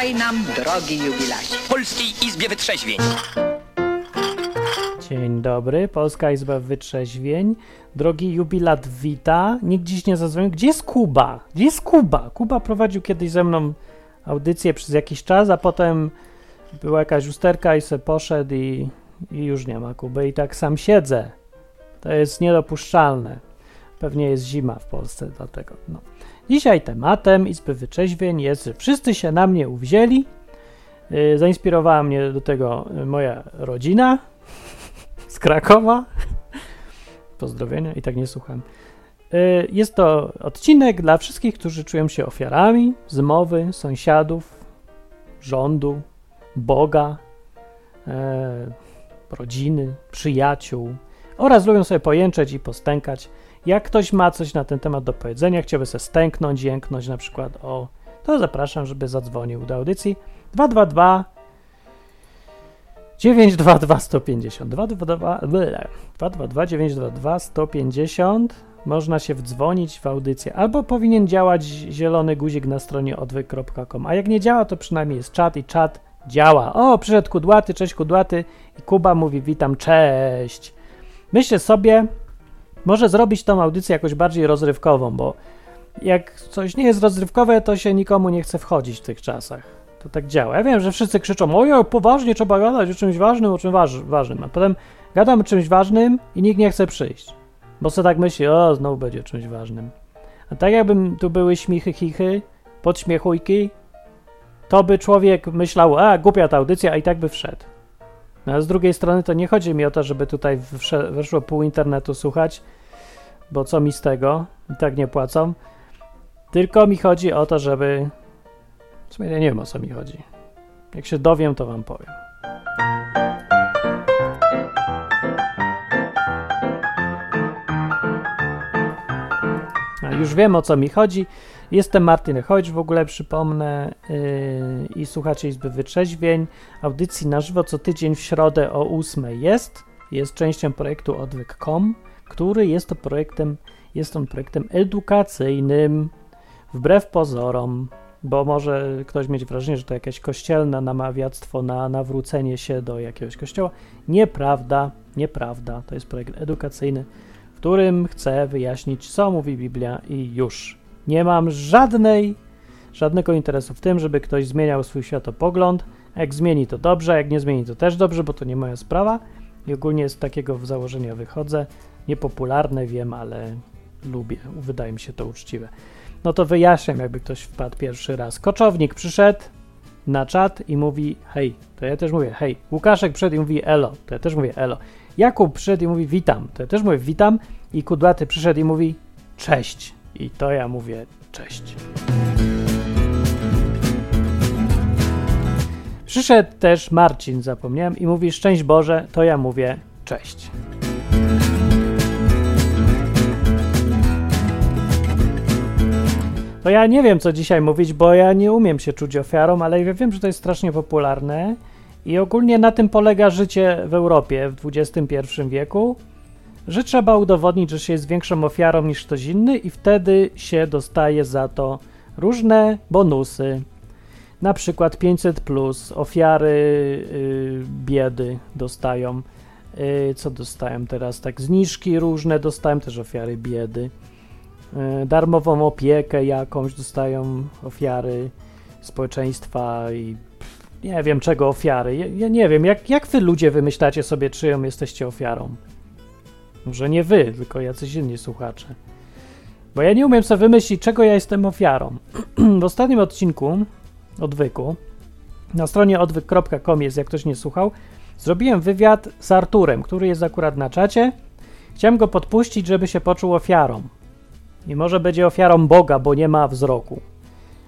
Witaj nam, drogi jubilacie. W Polskiej Izbie Wytrzeźwień. Dzień dobry, Polska Izba Wytrzeźwień. Drogi jubilat wita. Nikt dziś nie zadzwonił. Gdzie jest Kuba? Gdzie jest Kuba? Kuba prowadził kiedyś ze mną audycję przez jakiś czas, a potem była jakaś usterka i se poszedł i, i już nie ma Kuby. I tak sam siedzę. To jest niedopuszczalne. Pewnie jest zima w Polsce, dlatego no. Dzisiaj tematem Izby Wytrzeźwień jest, że wszyscy się na mnie uwzięli. Yy, zainspirowała mnie do tego y, moja rodzina z Krakowa. Pozdrowienia i tak nie słucham. Y, Jest to odcinek dla wszystkich, którzy czują się ofiarami zmowy sąsiadów, rządu, Boga, e, rodziny, przyjaciół oraz lubią sobie pojęczeć i postękać. Jak ktoś ma coś na ten temat do powiedzenia, chciałby sobie stęknąć, jęknąć na przykład o, to zapraszam, żeby zadzwonił do audycji. 222 922 150 222 ble, 222 922 150 można się wdzwonić w audycję albo powinien działać zielony guzik na stronie odwyk.com a jak nie działa to przynajmniej jest czat i czat działa. O przyszedł kudłaty, cześć kudłaty. I Kuba mówi witam, cześć. Myślę sobie może zrobić tą audycję jakoś bardziej rozrywkową, bo jak coś nie jest rozrywkowe, to się nikomu nie chce wchodzić w tych czasach. To tak działa. Ja wiem, że wszyscy krzyczą, ojej, poważnie trzeba gadać o czymś ważnym, o czymś waż, ważnym, a potem gadam o czymś ważnym i nikt nie chce przyjść. Bo co tak myśli, o, znowu będzie o czymś ważnym. A tak jakbym tu były śmichy, chichy, podśmiechujki, to by człowiek myślał, a, głupia ta audycja, a i tak by wszedł. No, a z drugiej strony to nie chodzi mi o to, żeby tutaj weszło pół internetu słuchać, bo co mi z tego, i tak nie płacą. Tylko mi chodzi o to, żeby. W sumie ja nie wiem o co mi chodzi. Jak się dowiem, to wam powiem. A już wiem o co mi chodzi. Jestem Martin Chodź, w ogóle przypomnę yy, i słuchacie Izby Wytrzeźwień. Audycji na żywo co tydzień w środę o 8 jest. Jest częścią projektu odwyk.com, który jest to projektem, jest on projektem edukacyjnym, wbrew pozorom, bo może ktoś mieć wrażenie, że to jakieś kościelne namawiactwo na nawrócenie się do jakiegoś kościoła. Nieprawda, nieprawda. To jest projekt edukacyjny, w którym chcę wyjaśnić, co mówi Biblia i już. Nie mam żadnej, żadnego interesu w tym, żeby ktoś zmieniał swój światopogląd. Jak zmieni, to dobrze, jak nie zmieni, to też dobrze, bo to nie moja sprawa. I ogólnie z takiego założenia wychodzę. Niepopularne, wiem, ale lubię. Wydaje mi się to uczciwe. No to wyjaśniam, jakby ktoś wpadł pierwszy raz. Koczownik przyszedł na czat i mówi hej, to ja też mówię hej. Łukaszek przyszedł i mówi elo, to ja też mówię elo. Jakub przyszedł i mówi witam, to ja też mówię witam. I Kudłaty przyszedł i mówi cześć. I to ja mówię cześć. Przyszedł też Marcin, zapomniałem, i mówi szczęść Boże, to ja mówię cześć. To ja nie wiem, co dzisiaj mówić, bo ja nie umiem się czuć ofiarą, ale ja wiem, że to jest strasznie popularne i ogólnie na tym polega życie w Europie w XXI wieku, że trzeba udowodnić, że się jest większą ofiarą niż ktoś inny i wtedy się dostaje za to różne bonusy. Na przykład 500 plus, ofiary y, biedy dostają. Y, co dostają teraz? Tak, zniżki różne dostają też ofiary biedy. Y, darmową opiekę jakąś dostają ofiary społeczeństwa i pff, nie wiem czego ofiary. Ja, ja nie wiem, jak, jak wy ludzie wymyślacie sobie, czyją jesteście ofiarą? Może nie wy, tylko jacyś inni słuchacze. Bo ja nie umiem sobie wymyślić, czego ja jestem ofiarą. w ostatnim odcinku odwyku na stronie odwyk.com jest, jak ktoś nie słuchał, zrobiłem wywiad z Arturem, który jest akurat na czacie. Chciałem go podpuścić, żeby się poczuł ofiarą. I może będzie ofiarą Boga, bo nie ma wzroku.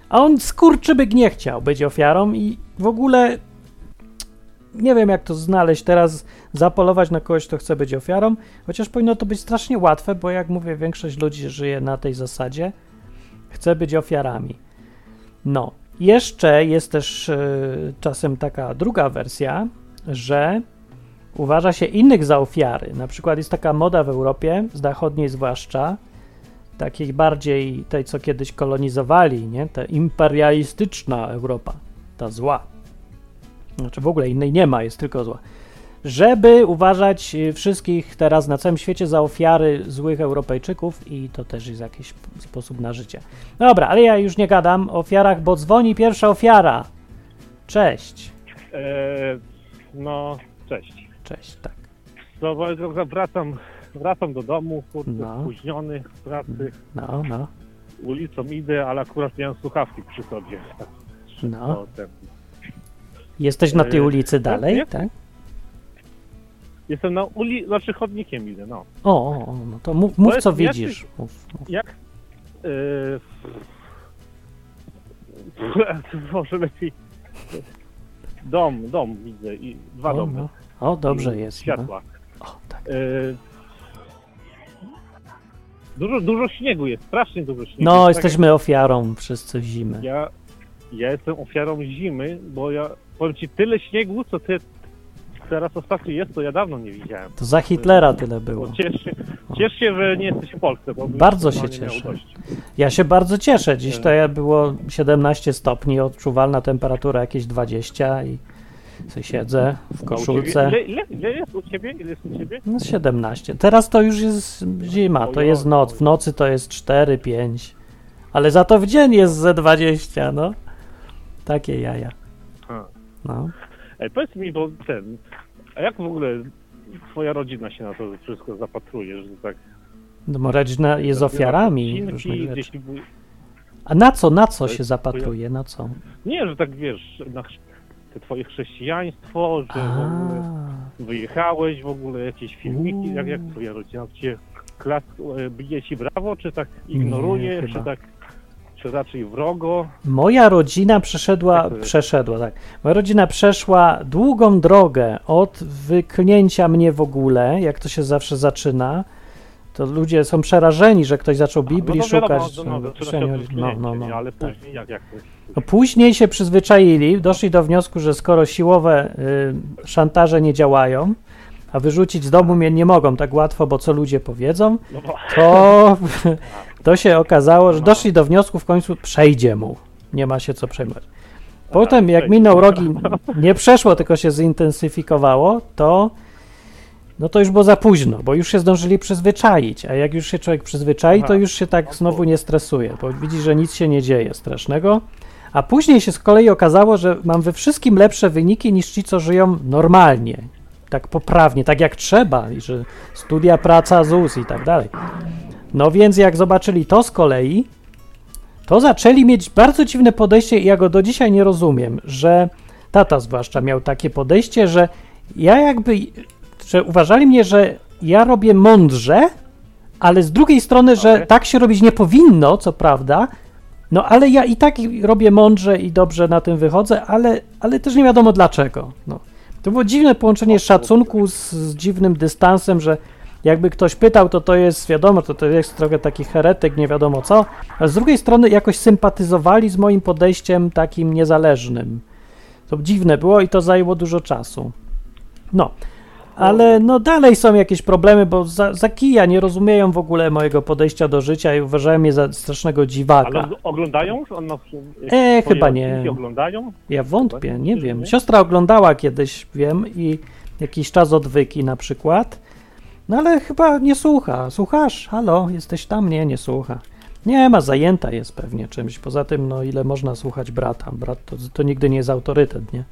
A on skurczybyk nie chciał być ofiarą i w ogóle nie wiem jak to znaleźć teraz, zapolować na kogoś, kto chce być ofiarą, chociaż powinno to być strasznie łatwe, bo jak mówię, większość ludzi żyje na tej zasadzie, chce być ofiarami. No, jeszcze jest też y, czasem taka druga wersja, że uważa się innych za ofiary. Na przykład jest taka moda w Europie, zachodniej zwłaszcza, takiej bardziej tej, co kiedyś kolonizowali, nie? Ta imperialistyczna Europa. ta zła, znaczy w ogóle innej nie ma, jest tylko zła, żeby uważać y, wszystkich teraz na całym świecie za ofiary złych Europejczyków i to też jest jakiś sposób na życie. Dobra, ale ja już nie gadam o ofiarach, bo dzwoni pierwsza ofiara. Cześć. E, no, cześć. Cześć, tak. No, bo wracam, wracam do domu, kurde, No. spóźniony z pracy. No, no, Ulicą idę, ale akurat miałem słuchawki przy sobie. No. to ten. Jesteś na tej E, ulicy dalej, nie? tak? Jestem na ulicy, znaczy chodnikiem idę, no. O, o, o, no to mów, mów jest- co jak widzisz. ty- Mów, mów. Jak? E, może lepiej. Dom, dom widzę i dwa O, domy. no. o, dobrze i jest. No. Światła. O, tak. E, Dużo, dużo śniegu jest, strasznie dużo śniegu. No, jest. Tak jesteśmy ofiarą wszyscy w zimę. Ja, ja jestem ofiarą zimy, bo ja powiem ci tyle śniegu, co ty teraz ostatnio jest, to ja dawno nie widziałem. To za Hitlera tyle było. Ciesz, się, ciesz się, że nie jesteś w Polsce. Bo Bardzo się cieszę. Ja się bardzo cieszę. Dziś to było 17 stopni, odczuwalna temperatura jakieś 20 i sobie siedzę w koszulce. Ile, ile, ile jest u ciebie? Ile jest u ciebie? No 17. Teraz to już jest zima, to jest noc. W nocy to jest 4, 5. Ale za to w dzień jest ze 20, no. Takie jaja. No. Ej, powiedz mi, bo ten, a jak w ogóle twoja rodzina się na to wszystko zapatruje, że tak... No, bo rodzina jest ofiarami gdzieś, A na co, na co się zapatruje? Na co? nie, że tak wiesz, na te twoje chrześcijaństwo, że w ogóle wyjechałeś, w ogóle jakieś filmiki, jak, jak twoja rodzina cię klas, e, bije ci brawo, czy tak ignoruje, czy tak, czy raczej wrogo? Moja rodzina przeszedła, jest? przeszedła, tak. Moja rodzina przeszła długą drogę od wyklnięcia mnie w ogóle, jak to się zawsze zaczyna. To ludzie są przerażeni, że ktoś zaczął Biblii no to wiadomo, szukać. no, no, no, no, ale tak. później jak, jak? No później się przyzwyczaili, doszli do wniosku, że skoro siłowe y, szantaże nie działają, a wyrzucić z domu mnie nie mogą tak łatwo, bo co ludzie powiedzą, No, to, to się okazało, że doszli do wniosku w końcu przejdzie mu. Nie ma się co przejmować. Potem, jak minął rok i nie przeszło, tylko się zintensyfikowało, to no to już było za późno, bo już się zdążyli przyzwyczaić, a jak już się człowiek przyzwyczai, to już się tak znowu nie stresuje, bo widzi, że nic się nie dzieje strasznego. A później się z kolei okazało, że mam we wszystkim lepsze wyniki niż ci, co żyją normalnie, tak poprawnie, tak jak trzeba, i że studia, praca, ZUS i tak dalej. No więc jak zobaczyli to z kolei, to zaczęli mieć bardzo dziwne podejście i ja go do dzisiaj nie rozumiem, że tata zwłaszcza miał takie podejście, że ja jakby, że uważali mnie, że ja robię mądrze, ale z drugiej strony, że Okej. tak się robić nie powinno, co prawda, no ale ja i tak robię mądrze i dobrze na tym wychodzę, ale, ale też nie wiadomo dlaczego. No. To było dziwne połączenie szacunku z, z dziwnym dystansem, że jakby ktoś pytał, to to jest, wiadomo, to to jest trochę taki heretyk, nie wiadomo co, a z drugiej strony jakoś sympatyzowali z moim podejściem takim niezależnym. To dziwne było i to zajęło dużo czasu. No, ale no dalej są jakieś problemy, bo za, za kija nie rozumieją w ogóle mojego podejścia do życia i uważają mnie za strasznego dziwaka. Ale oglądają? On nas, E, chyba nie. oglądają? Ja wątpię, nie wiem. Siostra oglądała kiedyś, wiem, i jakiś czas odwyki na przykład. No ale chyba nie słucha. Słuchasz? Halo, jesteś tam? Nie, nie słucha. Nie ma, zajęta jest pewnie czymś. Poza tym, no ile można słuchać brata? Brat to, to nigdy nie jest autorytet, nie?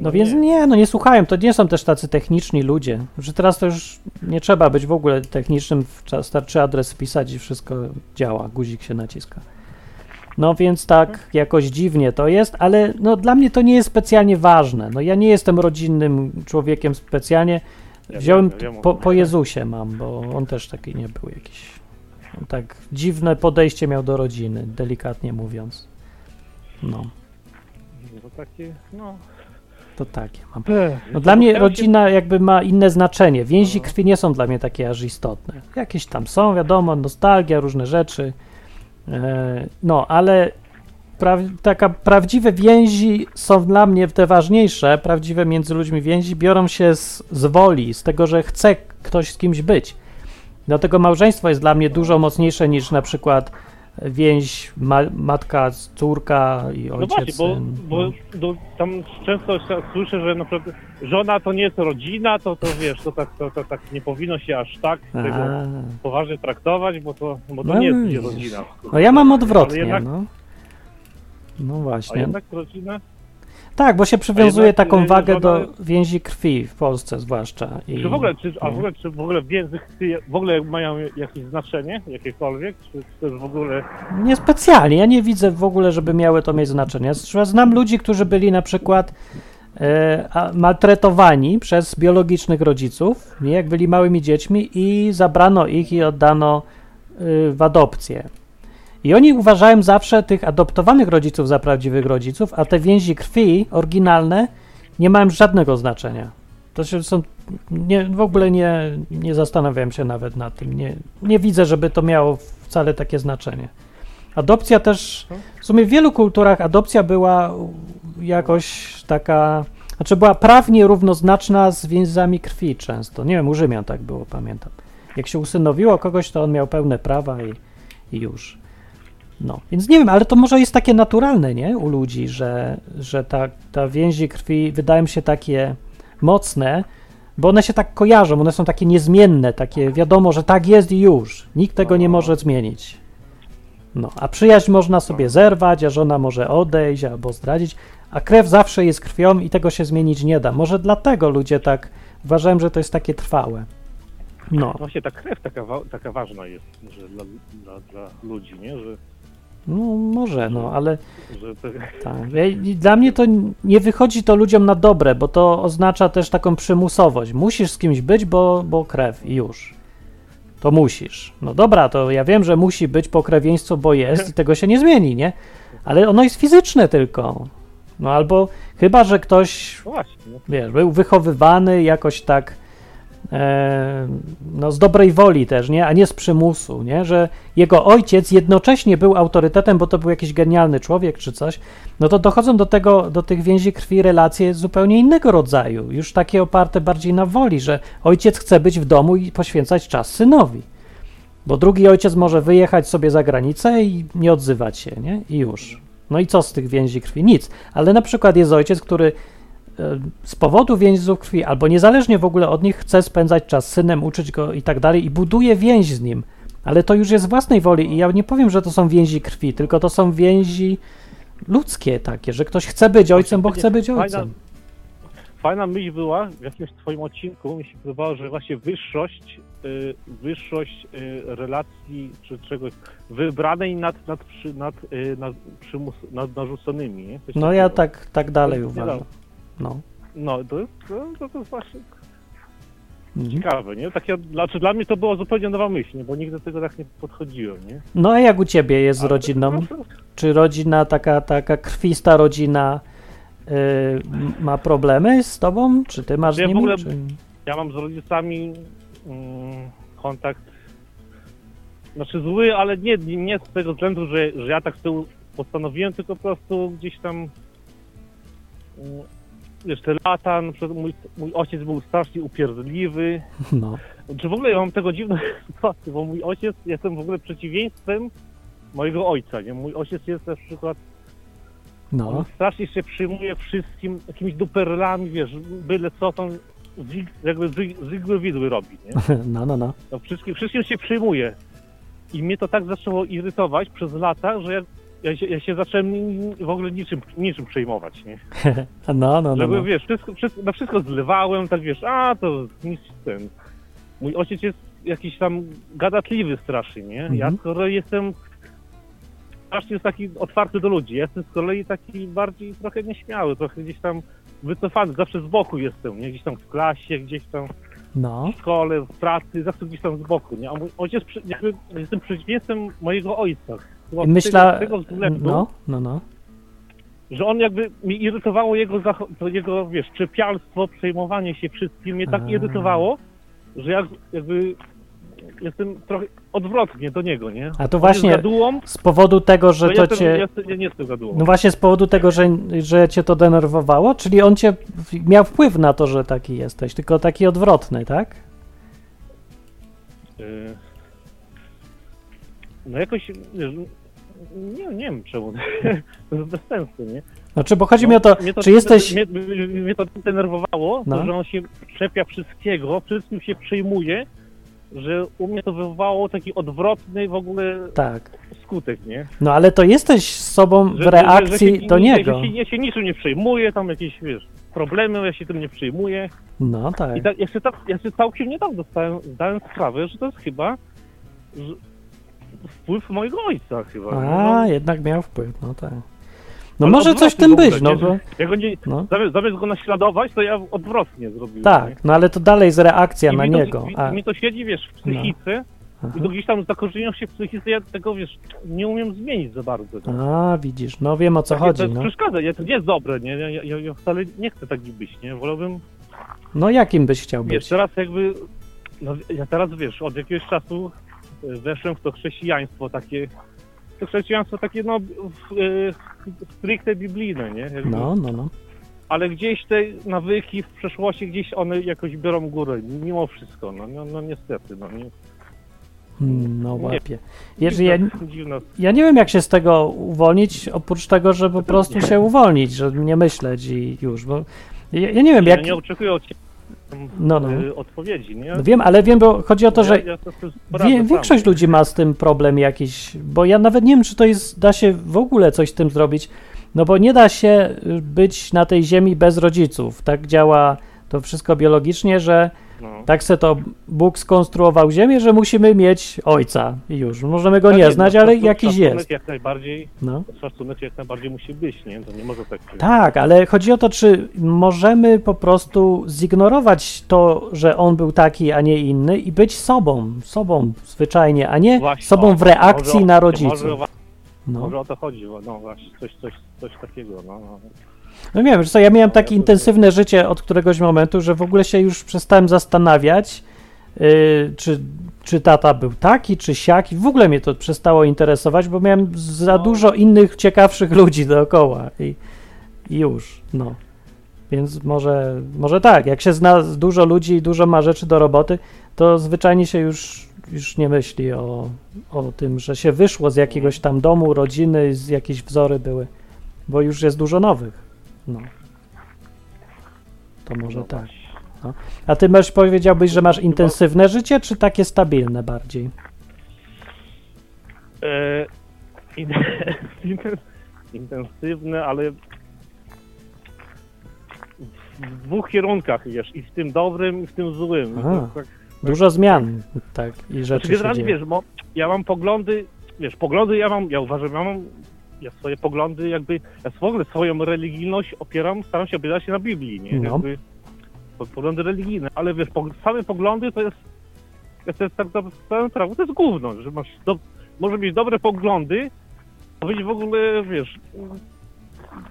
No, więc nie. no nie słuchają. To nie są też tacy techniczni ludzie. Że teraz to już nie trzeba być w ogóle technicznym. Wystarczy adres wpisać i wszystko działa. Guzik się naciska. No więc tak jakoś dziwnie to jest, ale no dla mnie to nie jest specjalnie ważne. No ja nie jestem rodzinnym człowiekiem specjalnie. Ja Wziąłem wiem, po, po Jezusie mam, bo on też taki nie był jakiś. On tak dziwne podejście miał do rodziny, delikatnie mówiąc. No, No takie, no... to takie mam. No dla mnie rodzina jakby ma inne znaczenie. Więzi No. krwi nie są dla mnie takie aż istotne. Jakieś tam są, wiadomo, nostalgia, różne rzeczy. E, No, ale pra taka prawdziwe więzi są dla mnie te ważniejsze. Prawdziwe między ludźmi więzi biorą się z, z woli, z tego, że chce ktoś z kimś być. Dlatego małżeństwo jest dla mnie dużo mocniejsze niż na przykład więź ma, matka, córka i No ojciec, właśnie, bo, bo no. no, tam często słyszę, że na przykład żona to nie jest rodzina, to, to wiesz, to tak, to, to tak nie powinno się aż tak tego poważnie traktować, bo to, bo to No nie jest rodzina. No ja mam odwrotnie, jednak- no. No A właśnie. jednak rodzina? Tak, bo się przywiązuje jednak, taką wagę żona- do więzi krwi w Polsce zwłaszcza. I, Czy w ogóle, czy, a w ogóle, czy w ogóle więzy w ogóle mają jakieś znaczenie, jakiekolwiek? Czy to jest w ogóle... Niespecjalnie. Ja nie widzę w ogóle, żeby miały to mieć znaczenie. Znam ludzi, którzy byli na przykład e, a- maltretowani przez biologicznych rodziców, nie, jak byli małymi dziećmi i zabrano ich i oddano y, w adopcję. I oni uważają zawsze tych adoptowanych rodziców za prawdziwych rodziców, a te więzi krwi oryginalne nie mają żadnego znaczenia. To się są. Nie, w ogóle nie, nie zastanawiałem się nawet nad tym. Nie, nie widzę, żeby to miało wcale takie znaczenie. Adopcja też. W sumie w wielu kulturach adopcja była jakoś taka. Znaczy była prawnie równoznaczna z więzami krwi często. Nie wiem, u Rzymian tak było, pamiętam. Jak się usynowiło kogoś, to on miał pełne prawa i, i już. No, więc nie wiem, ale to może jest takie naturalne, nie? U ludzi, że, że ta, ta więzi krwi wydają się takie mocne, bo one się tak kojarzą, one są takie niezmienne, takie wiadomo, że tak jest i już. Nikt tego nie może zmienić. No, a przyjaźń można sobie zerwać, a żona może odejść albo zdradzić, a krew zawsze jest krwią i tego się zmienić nie da. Może dlatego ludzie tak uważają, że to jest takie trwałe. No, Właśnie ta krew taka, taka ważna jest że dla, dla, dla ludzi, nie? Że, no może, no, ale Tak. Dla mnie to nie wychodzi to ludziom na dobre, bo to oznacza też taką przymusowość. Musisz z kimś być, bo, bo krew i już. To musisz. No dobra, to ja wiem, że musi być pokrewieństwo, bo jest i tego się nie zmieni, nie? Ale ono jest fizyczne tylko. No albo chyba, że ktoś, no no. wiesz, był wychowywany jakoś tak no z dobrej woli też, nie? A nie z przymusu, nie? Że jego ojciec jednocześnie był autorytetem, bo to był jakiś genialny człowiek czy coś, no to dochodzą do tego, do tych więzi krwi relacje zupełnie innego rodzaju, już takie oparte bardziej na woli, że ojciec chce być w domu i poświęcać czas synowi. Bo drugi ojciec może wyjechać sobie za granicę i nie odzywać się, nie? I już. No i co z tych więzi krwi? Nic. Ale na przykład jest ojciec, który e, z powodu więzów krwi, albo niezależnie w ogóle od nich, chce spędzać czas z synem, uczyć go i tak dalej, i buduje więź z nim. Ale to już jest własnej woli, i ja nie powiem, że to są więzi krwi, tylko to są więzi ludzkie takie, że ktoś chce być ojcem, bo chce być Fajna- ojcem. Fajna myśl była w jakimś twoim odcinku, mi się podobało, że właśnie wyższość, y, wyższość y, relacji czy czegoś wybranej nad, nad, przy, nad, y, nad, przymus, nad narzuconymi. No ja tak, tak dalej uważam. No. No, to jest, to, to, jest właśnie Mhm. ciekawe, nie? Takie, znaczy dla mnie to była zupełnie nowa myśl, nie? bo nigdy do tego tak nie podchodziłem, nie? No a jak u ciebie jest z rodziną? Czy rodzina, taka, taka krwista rodzina y, m- ma problemy z tobą? Czy ty masz z Ja w nimi? ogóle- Czy... Ja mam z rodzicami mm, kontakt, znaczy zły, ale nie, nie z tego względu, że, że ja tak sobie postanowiłem, tylko po prostu gdzieś tam te lata, na przykład mój, mój ojciec był strasznie upierdliwy, No. czy w ogóle ja mam tego dziwną sytuację, bo mój ojciec, jestem w ogóle przeciwieństwem mojego ojca, nie? Mój ojciec jest na przykład No. on strasznie się przyjmuje wszystkim jakimiś duperlami, wiesz, byle co, to on z, jakby z, z igły widły robi, nie? No, no, no. No wszystkim, wszystkim się przyjmuje. I mnie to tak zaczęło irytować przez lata, że ja, ja, się, ja się zacząłem w ogóle niczym, niczym przejmować, nie? No, no, no. Żeby, no. wiesz, wszystko, wszystko, na wszystko zlewałem, tak wiesz, a to nic ten. Mój ojciec jest jakiś tam gadatliwy strasznie, nie? Ja Mhm. z kolei jestem strasznie jest taki otwarty do ludzi. Ja jestem z kolei taki bardziej trochę nieśmiały, trochę gdzieś tam wycofany, zawsze z boku jestem, nie? Gdzieś tam w klasie, gdzieś tam No. w szkole, w pracy, zawsze gdzieś tam z boku, nie? A mój ojciec, jakby jestem przeciwieństwem mojego ojca. Chyba z myśla... tego, z tego względu, No, no, no. że on jakby mi irytowało jego, jego wiesz, czepialstwo, przejmowanie się wszystkim, mnie tak A. irytowało, że ja jakby jestem trochę odwrotnie do niego, nie? A to On właśnie gadułą, z powodu tego, że to to jestem, cię... ja, jestem- ja nie jestem gadułą. No właśnie z powodu tego, że, że cię to denerwowało? Czyli on cię miał wpływ na to, że taki jesteś, tylko taki odwrotny, tak? Y, No jakoś, wiesz, nie, nie wiem czemu. to jest bez sensu, nie? Znaczy, bo chodzi mi o to, Mnie czy jesteś... Mnie, mnie, to denerwowało, No. to, że on się czepia wszystkiego, wszystkim się przejmuje, że u mnie to wywołało taki odwrotny w ogóle Tak. skutek, nie? No ale to jesteś z sobą w Że- że- reakcji że się, do nie- niego. Że się, ja się niczym nie przejmuję, tam jakieś, wiesz, problemy, ja się tym nie przejmuję. No tak. I tak, ja, się tak, ja się całkiem niedawno zdałem, zdałem sprawę, że to jest chyba że wpływ mojego ojca chyba. A, no. jednak miał wpływ, no tak. No Ale może coś w tym być, no nie? bo... Ja go nie, No. zamiast, zamiast go naśladować, to ja odwrotnie zrobiłem. nie? Tak, no ale to dalej jest reakcja I na mi to, niego. Mi, A, mi to siedzi, wiesz, w psychice aha. i to gdzieś tam zakorzeniło się w psychice, ja tego, wiesz, nie umiem zmienić za bardzo. A, widzisz, no wiem o co Takie chodzi, To no. przeszkadza, ja, to nie jest dobre, nie? Ja, ja, ja wcale nie chcę taki być, nie? Wolałbym, No jakim byś chciał wiesz, być? teraz jakby, no ja teraz, wiesz, od jakiegoś czasu weszłem w to chrześcijaństwo takie, to chrześcijaństwo takie, no, w, stricte biblijne, nie? Jakby, No, no, no. Ale gdzieś te nawyki w przeszłości, gdzieś one jakoś biorą górę, mimo wszystko, no, no, no niestety, no nie. Mm, No łapie. Wiesz, ja, Dziwna ja nie wiem jak się z tego uwolnić, oprócz tego, że po prostu się uwolnić, że nie myśleć i już, bo ja, ja nie wiem Ja jak... nie oczekuję od ciebie No, no. y, odpowiedzi, nie? No wiem, ale wiem, bo chodzi o to, że ja, ja Wie, większość ludzi ma z tym problem jakiś, bo ja nawet nie wiem, czy to jest, da się w ogóle coś z tym zrobić, no bo nie da się y, być na tej ziemi bez rodziców. Tak działa to wszystko biologicznie, że No. tak se to Bóg skonstruował ziemię, że musimy mieć ojca i już. Możemy go Tak nie jest, znać, no, ale jakiś jest. jak najbardziej, No. szacunek jak najbardziej musi być, nie? To nie może tak być. Tak, ale chodzi o to, czy możemy po prostu zignorować to, że on był taki, a nie inny i być sobą, sobą zwyczajnie, a nie Właśnie, sobą w reakcji może na rodziców. Może, o- No. może o to chodzi, no właśnie, coś, coś, coś takiego, no. No. Nie wiem, co, ja miałem takie intensywne życie od któregoś momentu, że w ogóle się już przestałem zastanawiać, yy, czy, czy tata był taki, czy siaki. W ogóle mnie to przestało interesować, bo miałem za No. dużo innych ciekawszych ludzi dookoła i, i już, no. Więc może, może tak, jak się zna dużo ludzi i dużo ma rzeczy do roboty, to zwyczajnie się już, już nie myśli o, o tym, że się wyszło z jakiegoś tam domu, rodziny, z jakieś wzory były, bo już jest dużo nowych. No. To może No tak. właśnie. A ty masz powiedziałbyś, że masz intensywne życie, czy takie stabilne bardziej? E, in, inten- intensywne, ale w dwóch kierunkach, wiesz, i w tym dobrym, i w tym złym. Aha. tak, Dużo zmian, tak, i Znaczy, rzeczy się generalnie, dzieje. wiesz, bo ja mam poglądy, wiesz, poglądy ja mam, ja uważam, ja mam, ja swoje poglądy jakby, ja w ogóle swoją religijność opieram, staram się opierać się na Biblii, nie? No. Jakby, po- poglądy religijne, ale wiesz, po, same poglądy to jest, to jest tak naprawdę prawo, to jest gówno, że masz, do, może mieć dobre poglądy, a być w ogóle, wiesz,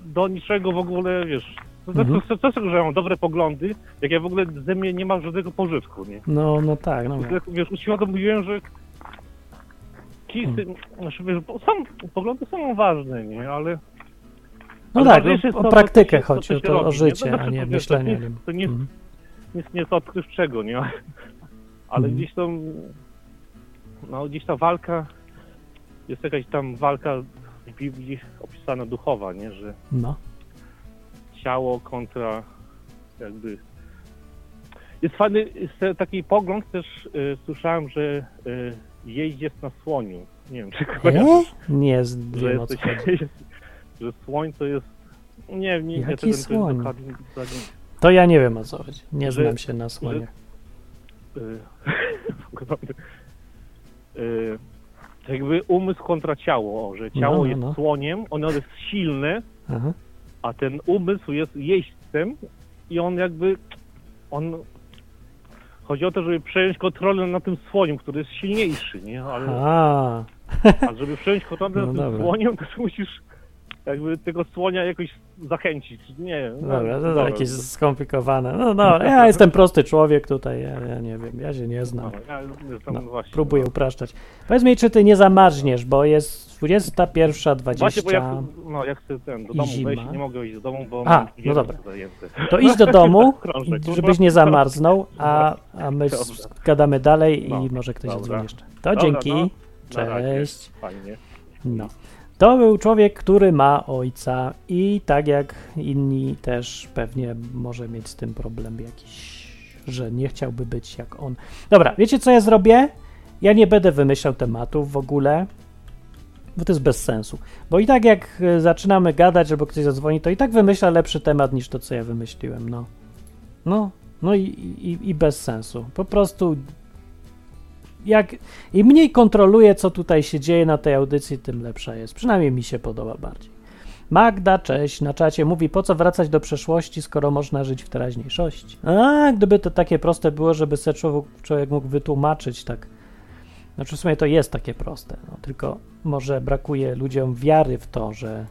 do niczego w ogóle, wiesz, Mhm. to, to, to, że mam dobre poglądy, jak ja w ogóle ze mnie nie ma żadnego pożywku, nie? No, no tak, no. Wiesz, uświadomiłem, że kisy, znaczy, wiesz, są, poglądy są ważne, nie, ale... No ale tak, jest o, o to, praktykę co chodzi, o, to, o życie, No, a znaczy, nie to, myślenie To, nie- to nie, Mhm. nic nie to odkrywczego, nie, ale Mhm. gdzieś tam, no gdzieś ta walka, jest jakaś tam walka w Biblii opisana duchowa, nie, że No, ciało kontra jakby... Jest fajny jest taki pogląd też, y, słyszałem, że y, jeździec na słoniu. Nie wiem, czy e? kojarzysz, nie z- że, jesteś, że słoń to jest... Nie, nie, Jaki tego słoń? dokładnie- dokładnie, To ja nie wiem o co chodzi, nie Że- znam się na słonie. y, y, to jakby umysł kontra ciało, o, że ciało No, no, jest no. słoniem, ono jest silne, Aha. a ten umysł jest jeźdźcem i on jakby, on, chodzi o to, żeby przejąć kontrolę nad tym słoniem, który jest silniejszy, nie? Ale, A, a żeby przejąć kontrolę No nad tym dobra. słoniem, to musisz jakby tego słonia jakoś zachęcić, nie no, dobra, to dobra. jakieś skomplikowane. No dobra, ja jestem prosty człowiek tutaj, ja, ja nie wiem, ja się nie znam. No, ja jestem No, właśnie, Próbuję no. upraszczać. Powiedz mi, czy ty nie zamarzniesz, bo jest 21.20. Właśnie, bo ja, no, ja chcę ten, do I domu zima. wejść, nie mogę iść do domu, bo A, no dobra. To idź do domu, żebyś nie zamarznął, a, a my Dobra. s- gadamy dalej i No, może ktoś zadzwoni jeszcze. To Dobra, dzięki, no. Na razie. cześć. Fajnie. No. To był człowiek, który ma ojca i tak jak inni też pewnie może mieć z tym problem jakiś, że nie chciałby być jak on. Dobra, wiecie co ja zrobię? Ja nie będę wymyślał tematów w ogóle, bo to jest bez sensu. Bo i tak jak e, zaczynamy gadać, albo ktoś zadzwoni, to i tak wymyśla lepszy temat niż to, co ja wymyśliłem, no. No, no i, i, i bez sensu. Po prostu jak im mniej kontroluję, co tutaj się dzieje na tej audycji, tym lepsza jest. Przynajmniej mi się podoba bardziej. Magda, cześć, na czacie mówi, po co wracać do przeszłości, skoro można żyć w teraźniejszości. A, gdyby to takie proste było, żeby sobie człowiek mógł wytłumaczyć tak. Znaczy w sumie to jest takie proste, no, tylko może brakuje ludziom wiary w to, że,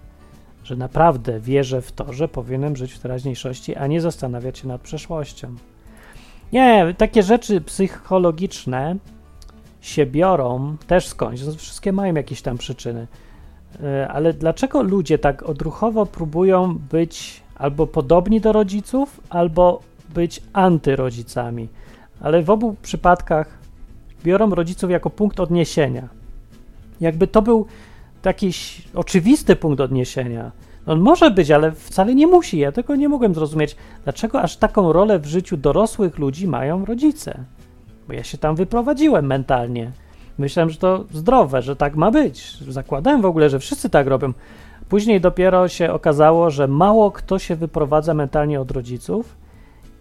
że naprawdę wierzę w to, że powinienem żyć w teraźniejszości, a nie zastanawiać się nad przeszłością. Nie, takie rzeczy psychologiczne się biorą też skądś. Wszystkie mają jakieś tam przyczyny. E, ale dlaczego ludzie tak odruchowo próbują być albo podobni do rodziców, albo być antyrodzicami? Ale w obu przypadkach biorą rodziców jako punkt odniesienia. Jakby to był taki oczywisty punkt odniesienia. On może być, ale wcale nie musi. Ja tego nie mogłem zrozumieć, dlaczego aż taką rolę w życiu dorosłych ludzi mają rodzice bo ja się tam wyprowadziłem mentalnie. Myślałem, że to zdrowe, że tak ma być. Zakładałem w ogóle, że wszyscy tak robią. Później dopiero się okazało, że mało kto się wyprowadza mentalnie od rodziców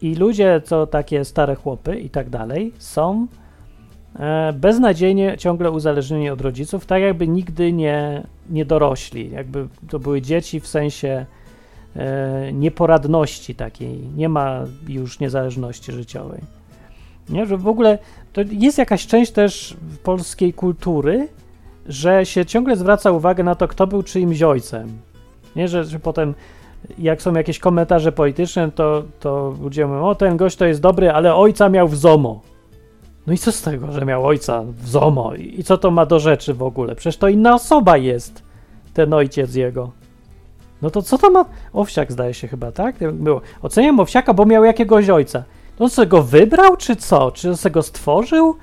i ludzie, co takie stare chłopy i tak dalej, są beznadziejnie ciągle uzależnieni od rodziców, tak jakby nigdy nie, nie dorośli. Jakby to były dzieci w sensie e, nieporadności takiej. Nie ma już niezależności życiowej. Nie? Że w ogóle to jest jakaś część też polskiej kultury, że się ciągle zwraca uwagę na to, kto był czyimś ojcem. Nie, że, że potem jak są jakieś komentarze polityczne, to, to ludzie mówią, o ten gość to jest dobry, ale ojca miał w ZOMO. No i co z tego, że miał ojca w ZOMO? I co to ma do rzeczy w ogóle? Przecież to inna osoba jest, ten ojciec jego. No to co to ma? Owsiak zdaje się chyba, tak? Było. Oceniam Owsiaka, bo miał jakiegoś ojca. On sobie go wybrał, czy co? Czy on sobie go stworzył?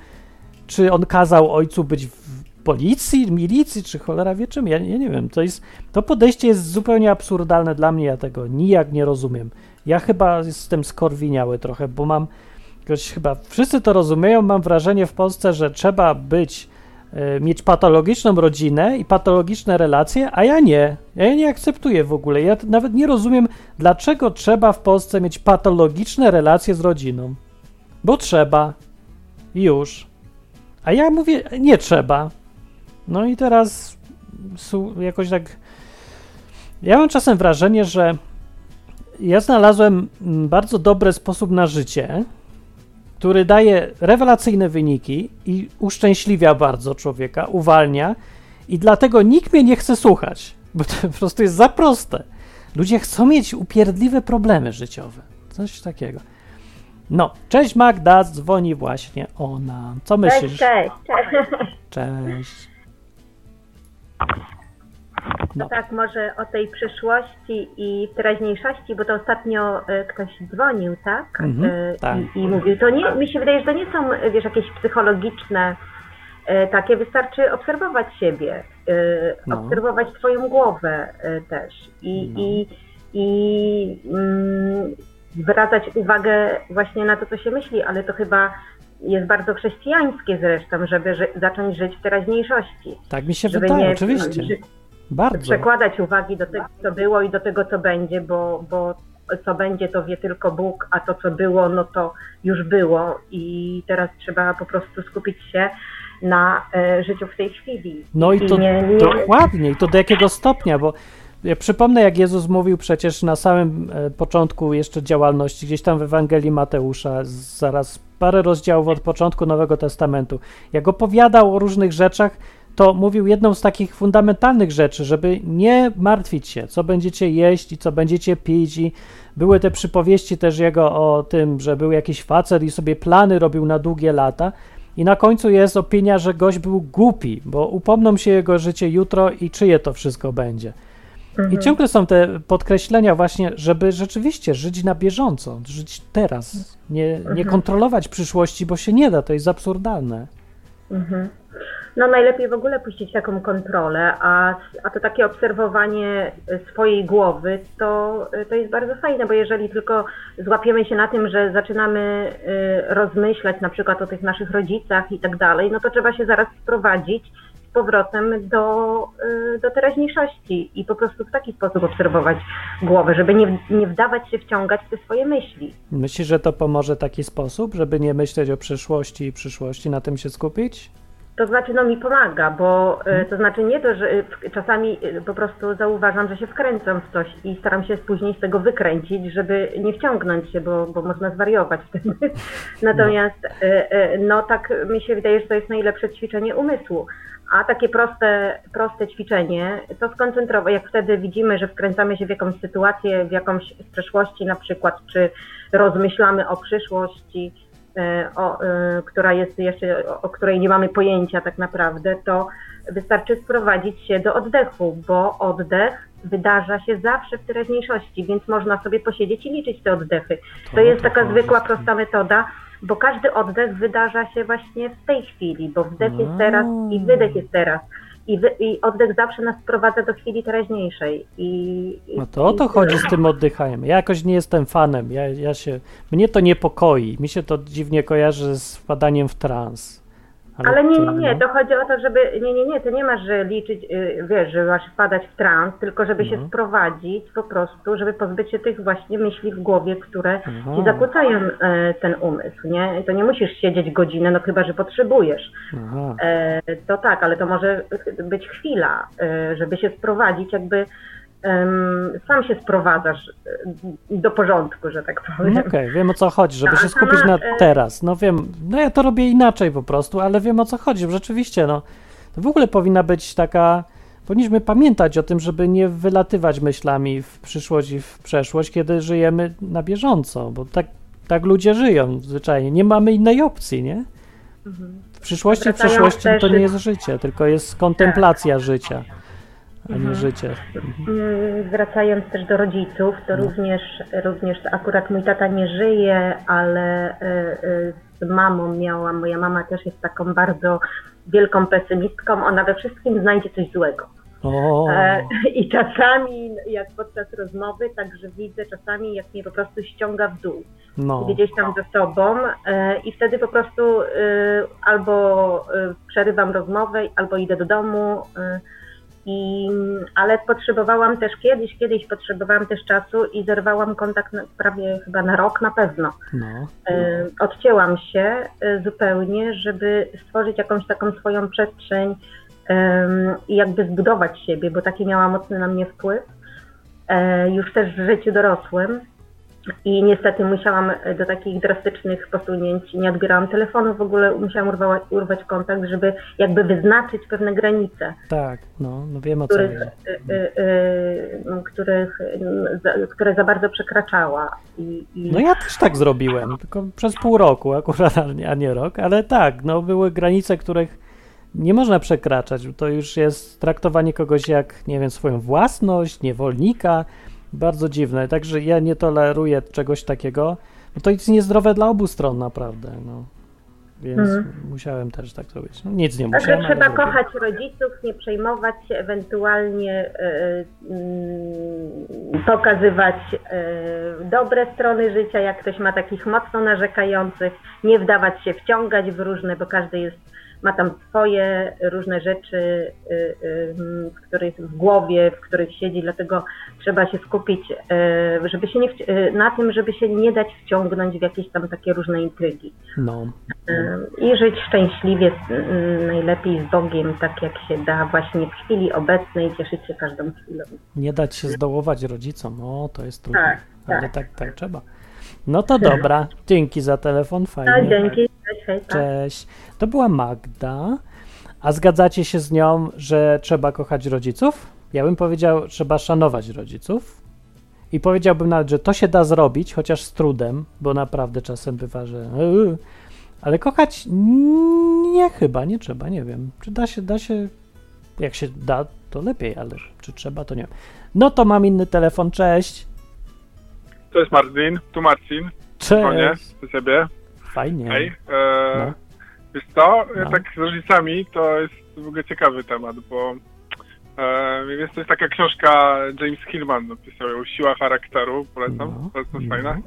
Czy on kazał ojcu być w policji, milicji, czy cholera wie czym? Ja, ja nie wiem. To, jest, to podejście jest zupełnie absurdalne dla mnie, ja tego nijak nie rozumiem. Ja chyba jestem skorwiniały trochę, bo mam, chyba wszyscy to rozumieją, mam wrażenie w Polsce, że trzeba być E, mieć patologiczną rodzinę i patologiczne relacje, a ja nie. Ja nie akceptuję w ogóle. Ja nawet nie rozumiem, dlaczego trzeba w Polsce mieć patologiczne relacje z rodziną. Bo trzeba. Już. A ja mówię, nie trzeba. No i teraz jakoś tak. Ja mam czasem wrażenie, że ja znalazłem bardzo dobry sposób na życie, który daje rewelacyjne wyniki i uszczęśliwia bardzo człowieka, uwalnia i dlatego nikt mnie nie chce słuchać, bo to po prostu jest za proste. Ludzie chcą mieć upierdliwe problemy życiowe. Coś takiego. No, cześć Magda, dzwoni właśnie ona. Co myślisz? Cześć, cześć. Cześć. No. Tak, może o tej przyszłości i teraźniejszości, bo to ostatnio e, ktoś dzwonił, tak? Mhm, tak. I, I, mówił, to nie, mi się wydaje, że to nie są, wiesz, jakieś psychologiczne e, takie, wystarczy obserwować siebie, no. obserwować twoją głowę też i, no. i, i mm, zwracać uwagę właśnie na to, co się myśli, ale to chyba jest bardzo chrześcijańskie zresztą, żeby ży zacząć żyć w teraźniejszości. Tak mi się wydaje, oczywiście. Bardzo. Przekładać uwagi do tego, co było i do tego, co będzie, bo, bo co będzie, to wie tylko Bóg, a to, co było, no to już było i teraz trzeba po prostu skupić się na e, życiu w tej chwili. No i to nie, nie... dokładnie, i to do jakiego stopnia, bo ja przypomnę, jak Jezus mówił przecież na samym e, początku jeszcze działalności, gdzieś tam w Ewangelii Mateusza, zaraz parę rozdziałów od początku Nowego Testamentu, jak opowiadał o różnych rzeczach, to mówił jedną z takich fundamentalnych rzeczy, żeby nie martwić się, co będziecie jeść i co będziecie pić. I były te przypowieści też jego o tym, że był jakiś facet i sobie plany robił na długie lata. I na końcu jest opinia, że gość był głupi, bo upomną się jego życie jutro i czyje to wszystko będzie. Mhm. I ciągle są te podkreślenia właśnie, żeby rzeczywiście żyć na bieżąco, żyć teraz, nie, nie mhm. kontrolować przyszłości, bo się nie da, to jest absurdalne. Mhm. No najlepiej w ogóle puścić taką kontrolę, a, a to takie obserwowanie swojej głowy to, to jest bardzo fajne, bo jeżeli tylko złapiemy się na tym, że zaczynamy y, rozmyślać na przykład o tych naszych rodzicach i tak dalej, no to trzeba się zaraz sprowadzić z powrotem do, do teraźniejszości i po prostu w taki sposób obserwować głowę, żeby nie, nie wdawać się wciągać w te swoje myśli. Myślisz, że to pomoże taki sposób, żeby nie myśleć o przyszłości i przyszłości, na tym się skupić? To znaczy, no mi pomaga, bo hmm. to znaczy nie to, że czasami e, po prostu zauważam, że się wkręcam w coś i staram się później z tego wykręcić, żeby nie wciągnąć się, bo, bo można zwariować wtedy. Natomiast no. no tak mi się wydaje, że to jest najlepsze ćwiczenie umysłu. A takie proste, proste ćwiczenie, to skoncentrować, jak wtedy widzimy, że wkręcamy się w jakąś sytuację, w jakąś z przeszłości na przykład, czy rozmyślamy o przyszłości, E, o, e, która jest jeszcze, o której nie mamy pojęcia tak naprawdę, to wystarczy sprowadzić się do oddechu, bo oddech wydarza się zawsze w teraźniejszości, więc można sobie posiedzieć i liczyć te oddechy. To jest taka zwykła, prosta metoda, bo każdy oddech wydarza się właśnie w tej chwili, bo wdech jest teraz i wydech jest teraz. I, wy, I, oddech zawsze nas sprowadza do chwili teraźniejszej. I, no to o to chodzi z tym oddychaniem. Ja jakoś nie jestem fanem. Ja, ja się, mnie to niepokoi. Mi się to dziwnie kojarzy z wpadaniem w trans. Ale, Ale nie, nie, nie, to chodzi o to, żeby, nie, nie, nie, to nie masz, że liczyć, y, wiesz, że masz wpadać w trans, tylko żeby się mhm. sprowadzić po prostu, żeby pozbyć się tych właśnie myśli w głowie, które Aha. ci zakłócają e, ten umysł, nie? To nie musisz siedzieć godzinę, no chyba, że potrzebujesz. E, to tak, ale to może być chwila, e, żeby się sprowadzić jakby sam się sprowadzasz e, do porządku, że tak powiem. No okej, okay, wiem o co chodzi, żeby no, się skupić na e, teraz. No wiem, no ja to robię inaczej po prostu, ale wiem o co chodzi. Rzeczywiście, no to w ogóle powinna być taka. Powinniśmy pamiętać o tym, żeby nie wylatywać myślami w przyszłość i w przeszłość, kiedy żyjemy na bieżąco, bo tak, tak ludzie żyją zwyczajnie. Nie mamy innej opcji, nie? W przyszłości w przeszłości to nie jest życie, tylko jest kontemplacja tak. życia a nie mhm. życie. Mhm. Wracając też do rodziców, to no. również, również akurat mój tata nie żyje, ale e, e, z mamą miałam, moja mama też jest taką bardzo wielką pesymistką, ona we wszystkim znajdzie coś złego. O. I czasami, jak podczas rozmowy, także widzę czasami, jak mnie po prostu ściąga w dół. No. Gdzieś tam ze sobą i wtedy po prostu albo przerywam rozmowę, albo idę do domu, i, ale potrzebowałam też kiedyś, kiedyś potrzebowałam też czasu i zerwałam kontakt na, prawie chyba na rok na pewno. No. E, odcięłam się e, zupełnie, żeby stworzyć jakąś taką swoją przestrzeń i jakby zbudować siebie, bo taki miała mocny na mnie wpływ. E, już też w życiu dorosłym. I niestety musiałam e, do takich drastycznych posunięć, nie odbierałam telefonu, w ogóle musiałam urwać, urwać kontakt, żeby jakby wyznaczyć pewne granice. Tak, no, no wiem o których, co y, y, y, których, za, które za bardzo przekraczała. I, i... No ja też tak zrobiłem, tylko przez pół roku akurat, a nie rok, ale tak, no były granice, których nie można przekraczać. To już jest traktowanie kogoś jak, nie wiem, swoją własność, niewolnika, bardzo dziwne, także ja nie toleruję czegoś takiego. No to jest niezdrowe dla obu stron naprawdę, no. Więc mhm. musiałem też tak zrobić. No, nic nie musiałem. Także trzeba kochać rodziców, nie przejmować się, ewentualnie yy, pokazywać yy, dobre strony życia, jak ktoś ma takich mocno narzekających, nie wdawać się wciągać w różne, bo każdy jest ma tam swoje różne rzeczy, y, y, w których w głowie, w których siedzi, dlatego trzeba się skupić y, żeby się nie, na tym, żeby się nie dać wciągnąć w jakieś tam takie różne intrygi. No. I żyć szczęśliwie, najlepiej z Bogiem, tak jak się da właśnie w chwili obecnej, cieszyć się każdą chwilą. Nie dać się zdołować rodzicom, o to jest trudne, tak, ale tak, tak, tak trzeba. No to dobra, dzięki za telefon, fajnie. No, dzięki, cześć. Cześć. To była Magda. A zgadzacie się z nią, że trzeba kochać rodziców? Ja bym powiedział, trzeba szanować rodziców. I powiedziałbym nawet, że to się da zrobić, chociaż z trudem, bo naprawdę czasem bywa, że. Ale kochać nie chyba, nie trzeba, nie wiem. Czy da się, da się. Jak się da, to lepiej, ale czy trzeba, to nie wiem. No to mam inny telefon, cześć. To jest Marcin, tu Marcin. Cześć. do ciebie. Fajnie. Hej, e, no. wiesz co, no. tak z rodzicami to jest w ogóle ciekawy temat, bo e, jest to taka książka James Hillman napisał ją Siła charakteru, polecam, No, bardzo no. fajna.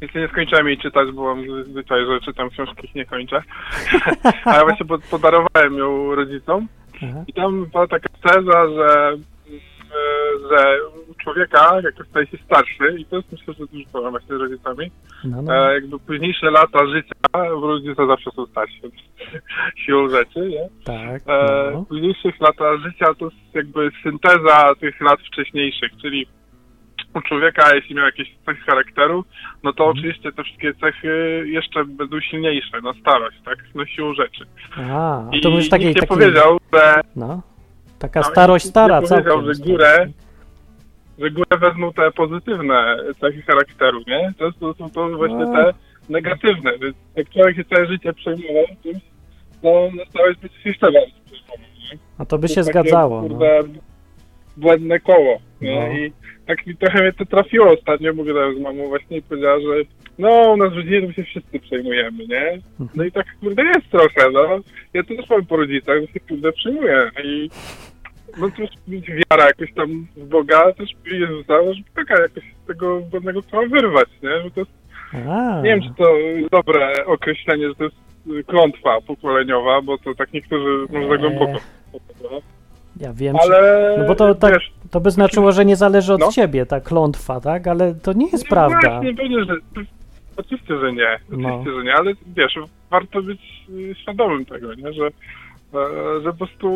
Jeszcze nie skończyłem jej czytać, bo mam zwyczaj, że czytam książki i nie kończę. A ja właśnie pod- podarowałem ją rodzicom Aha. i tam była taka teza, że, e, że człowieka, jak staje się starszy, i to jest myślę, że dużo problem właśnie z rodzicami, No, no. e, jakby późniejsze lata życia, bo rodzice zawsze są starsi siłą rzeczy, nie? Tak. E, No. późniejszych lata życia to jest jakby synteza tych lat wcześniejszych, czyli u człowieka, jeśli miał jakieś cechy charakteru, no to Mhm. oczywiście te wszystkie cechy jeszcze będą silniejsze na starość, tak? No siłą rzeczy. A, a I to mówisz takiej, nikt nie takiej, powiedział, że, no, taka No, starość stara nie powiedział, całkiem. że górę- że górę wezmą te pozytywne cechy charakteru, nie? To są to, to właśnie A. te negatywne, więc jak człowiek się całe życie przejmował czymś, to starość będzie się jeszcze bardziej przejmował. A to by To się takie, zgadzało. No. Kurde, błędne koło. Nie? No. I tak mi trochę mnie to trafiło ostatnio, bo gadałem z mamą właśnie i powiedziała, że no u nas w rodzinie to my się wszyscy przejmujemy, nie? No i tak kurde jest trochę, no. Ja to też mam po rodzicach, że się kurde przejmuję i no też mieć wiara jakoś tam w Boga, też Jezusa, że taka jakoś z tego błędnego koła wyrwać, nie? Że to jest, A, nie wiem, czy to dobre określenie, że to jest klątwa pokoleniowa, bo to tak niektórzy może za głęboko. ja wiem, Ale no bo to tak- to by znaczyło, że nie zależy od No. ciebie ta klątwa, tak? Ale to nie jest No prawda. Właśnie, pewnie, że, oczywiście, że nie. No. Oczywiście, że nie, ale wiesz, warto być y, świadomym tego, nie? Że, że po prostu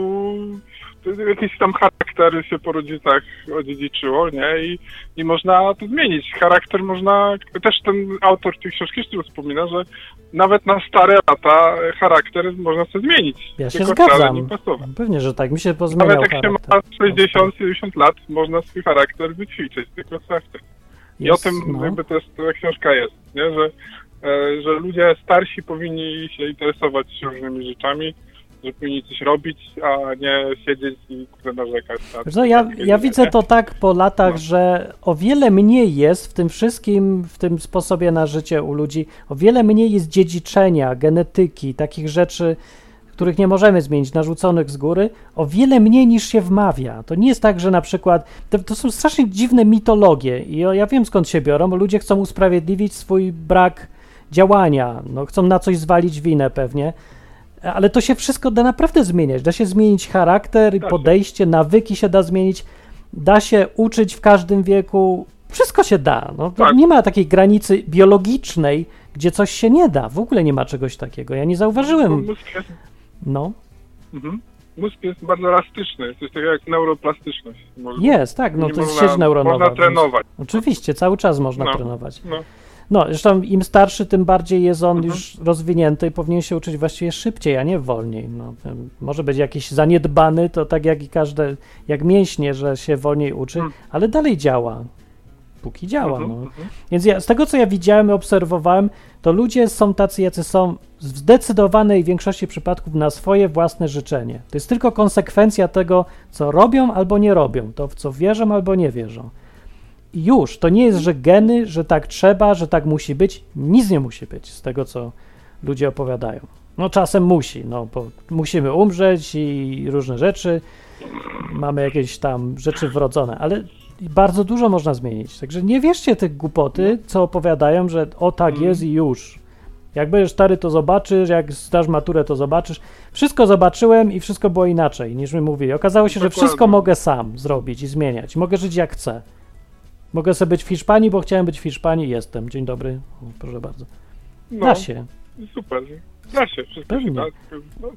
jakiś tam charakter się po rodzicach odziedziczyło, nie? I, I można to zmienić. Charakter można, też ten autor tej książki jeszcze wspomina, że nawet na stare lata charakter można sobie zmienić. Ja się zgadzam. Pewnie, że tak. Mi się pozmieniał Nawet jak się charakter. ma 60-70 lat, można swój charakter wyćwiczyć, tylko chcieć. I o tym no. jakby też ta książka jest, nie? Że, e, że ludzie starsi powinni się interesować różnymi rzeczami, że powinni coś robić, a nie siedzieć i kurde narzekać. na co, ja, ja widzę to tak po latach, No. że o wiele mniej jest w tym wszystkim, w tym sposobie na życie u ludzi, o wiele mniej jest dziedziczenia, genetyki, takich rzeczy, których nie możemy zmienić, narzuconych z góry, o wiele mniej niż się wmawia. To nie jest tak, że na przykład, to, to są strasznie dziwne mitologie i ja wiem skąd się biorą, bo ludzie chcą usprawiedliwić swój brak działania, no, chcą na coś zwalić winę pewnie, ale to się wszystko da naprawdę zmieniać. Da się zmienić charakter, Da się. podejście, nawyki się da zmienić. Da się uczyć w każdym wieku. Wszystko się da. No, Tak. Nie ma takiej granicy biologicznej, gdzie coś się nie da. W ogóle nie ma czegoś takiego. Ja nie zauważyłem. Mózg jest, No, mhm. mózg jest bardzo elastyczny, coś takiego jak neuroplastyczność. Może, jest, tak. No Nie to jest można- sieć neuronowa. Można więc- trenować. Oczywiście, cały czas można No. trenować. No. No, zresztą im starszy, tym bardziej jest on Mhm. już rozwinięty i powinien się uczyć właściwie szybciej, a nie wolniej. No, może być jakiś zaniedbany, to tak jak i każde, jak mięśnie, że się wolniej uczy, Mhm. ale dalej działa. Póki działa. Mhm, No. mhm. Więc ja, z tego, co ja widziałem i obserwowałem, to ludzie są tacy, jacy są w zdecydowanej większości przypadków na swoje własne życzenie. To jest tylko konsekwencja tego, co robią albo nie robią, to w co wierzą albo nie wierzą. Już, to nie jest, że geny, że tak trzeba, że tak musi być. Nic nie musi być z tego, co ludzie opowiadają. No czasem musi, no bo musimy umrzeć i różne rzeczy, mamy jakieś tam rzeczy wrodzone, ale bardzo dużo można zmienić. Także nie wierzcie tych głupoty, co opowiadają, że o tak Mhm. jest i już. Jak będziesz stary, to zobaczysz, jak zdasz maturę, to zobaczysz. Wszystko zobaczyłem i wszystko było inaczej niż my mówili. Okazało się, że wszystko mogę sam zrobić i zmieniać. Mogę żyć jak chcę. Mogę sobie być w Hiszpanii, bo chciałem być w Hiszpanii i jestem. Dzień dobry. Proszę bardzo. No, Da się. super. Da się, wszystko Pewnie. się da. No,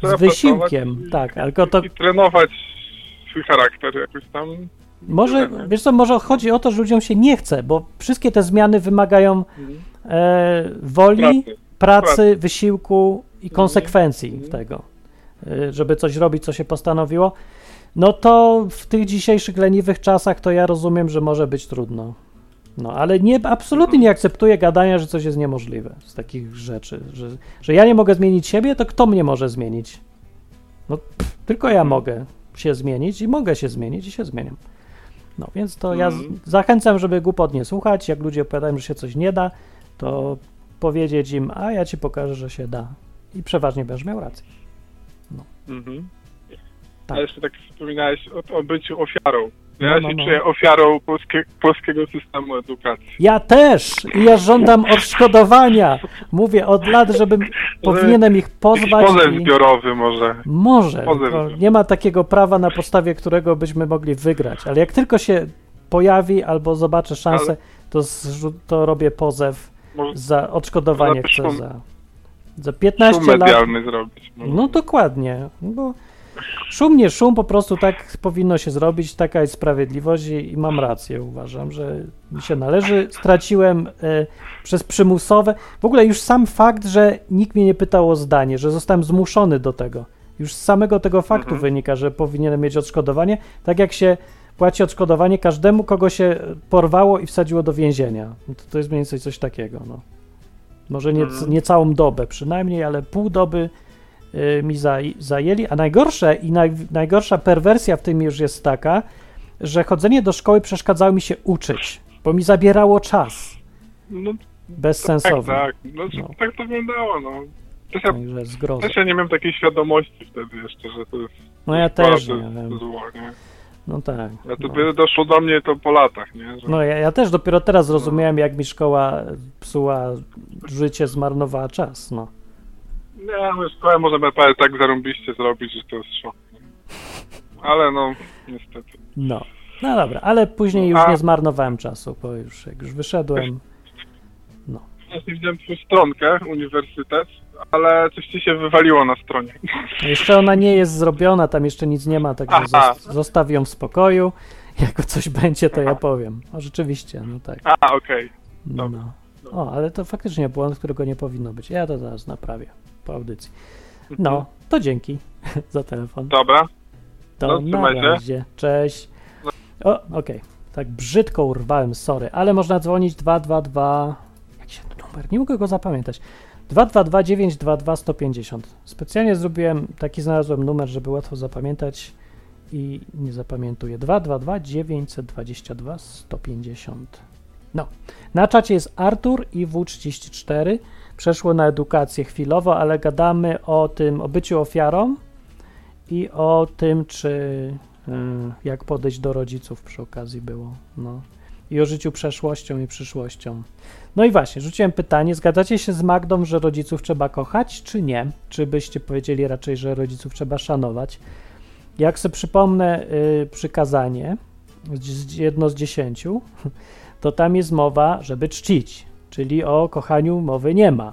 trzeba, Z wysiłkiem, i- tak. Tylko to I trenować swój charakter jakoś tam. może, wiesz co, może chodzi o to, że ludziom się nie chce, bo wszystkie te zmiany wymagają Mhm. e, woli, Pracy. pracy, Pracy. wysiłku i konsekwencji Mhm. tego, y, żeby coś robić, co się postanowiło, no to w tych dzisiejszych leniwych czasach to ja rozumiem, że może być trudno. No, ale nie, absolutnie nie akceptuję gadania, że coś jest niemożliwe z takich rzeczy, że, że ja nie mogę zmienić siebie, to kto mnie może zmienić? No, pff, tylko ja mogę się zmienić i mogę się zmienić i się zmieniam. No, więc to ja Mhm. zachęcam, żeby głupot nie słuchać. Jak ludzie opowiadają, że się coś nie da, to powiedzieć im, a ja ci pokażę, że się da. I przeważnie będziesz miał rację. Mhm. Tak. A jeszcze tak wspominałeś o, o byciu ofiarą. Ja No, no, się no. czuję ofiarą polskie, polskiego systemu edukacji. Ja też! I ja żądam odszkodowania. Mówię od lat, żebym powinienem ich pozwać. pozew i... zbiorowy może. Może. Pozew. Nie ma takiego prawa, na podstawie którego byśmy mogli wygrać. Ale jak tylko się pojawi albo zobaczę szansę, to, zrzu- to robię pozew Może za odszkodowanie. Chcę za, za 15 szum lat. zrobić. Może. No dokładnie, bo szum nie szum, po prostu tak powinno się zrobić, taka jest sprawiedliwość i, i mam rację, uważam, że mi się należy. Straciłem e, przez przymusowe, w ogóle już sam fakt, że nikt mnie nie pytał o zdanie, że zostałem zmuszony do tego, już z samego tego faktu Mhm. wynika, że powinienem mieć odszkodowanie, tak jak się płaci odszkodowanie każdemu, kogo się porwało i wsadziło do więzienia. No To, to jest mniej więcej coś takiego, no. Może nie, Mhm. nie całą dobę przynajmniej, ale pół doby y, mi zaj, zajęli. A najgorsze i naj, najgorsza perwersja w tym już jest taka, że chodzenie do szkoły przeszkadzało mi się uczyć, bo mi zabierało czas. No tak, Bezsensownie. tak. No, No. tak to wyglądało, no. Też ja, też ja nie miałem takiej świadomości wtedy jeszcze, że to jest No ja też nie wiem. zło, nie? No tak. Ja No. dopiero doszło do mnie to po latach, nie? Że, No ja, ja też dopiero teraz zrozumiałem, jak mi szkoła psuła życie, zmarnowała czas. No. Nie, no szkołę możemy tak zarąbiście zrobić, że to jest szok. Ale no, niestety. No. No dobra, ale później już A- nie zmarnowałem czasu, bo już jak już wyszedłem. Właśnie widziałem twoją stronkę, uniwersytet, ale coś ci się wywaliło na stronie. Jeszcze ona nie jest zrobiona, tam jeszcze nic nie ma, także zostaw ją w spokoju. Jak coś będzie, to ja powiem. O, rzeczywiście, no tak. A, okej. No. dobra. O, ale to faktycznie błąd, którego nie powinno być. Ja to zaraz naprawię po audycji. No, to dzięki za telefon. Dobra. To no, na razie. Cześć. O, okej. Tak brzydko urwałem, sorry, ale można dzwonić 222. Jak się numer? Nie mogę go zapamiętać. 222 922 150. Specjalnie zrobiłem taki znalazłem numer, żeby łatwo zapamiętać i nie zapamiętuję. 222 922 150. No. Na czacie jest Artur i W34. Przeszło na edukację chwilowo, ale gadamy o tym, o byciu ofiarą i o tym, czy y, jak podejść do rodziców przy okazji było. No. I o życiu przeszłością i przyszłością. No i właśnie, rzuciłem pytanie, zgadzacie się z Magdą, że rodziców trzeba kochać, czy nie? Czy byście powiedzieli raczej, że rodziców trzeba szanować? Jak sobie przypomnę y, przykazanie, jedno z dziesięciu, to tam jest mowa, żeby czcić, czyli o kochaniu mowy nie ma.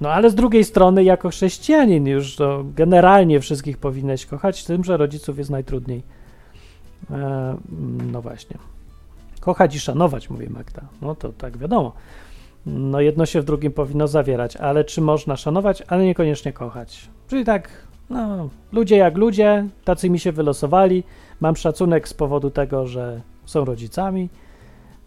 No ale z drugiej strony, jako chrześcijanin już to generalnie wszystkich powinieneś kochać, tym, że rodziców jest najtrudniej. E, no właśnie. Kochać i szanować, mówi Magda. No to tak wiadomo. No jedno się w drugim powinno zawierać, ale czy można szanować, ale niekoniecznie kochać. Czyli tak, no, ludzie jak ludzie, tacy mi się wylosowali. Mam szacunek z powodu tego, że są rodzicami.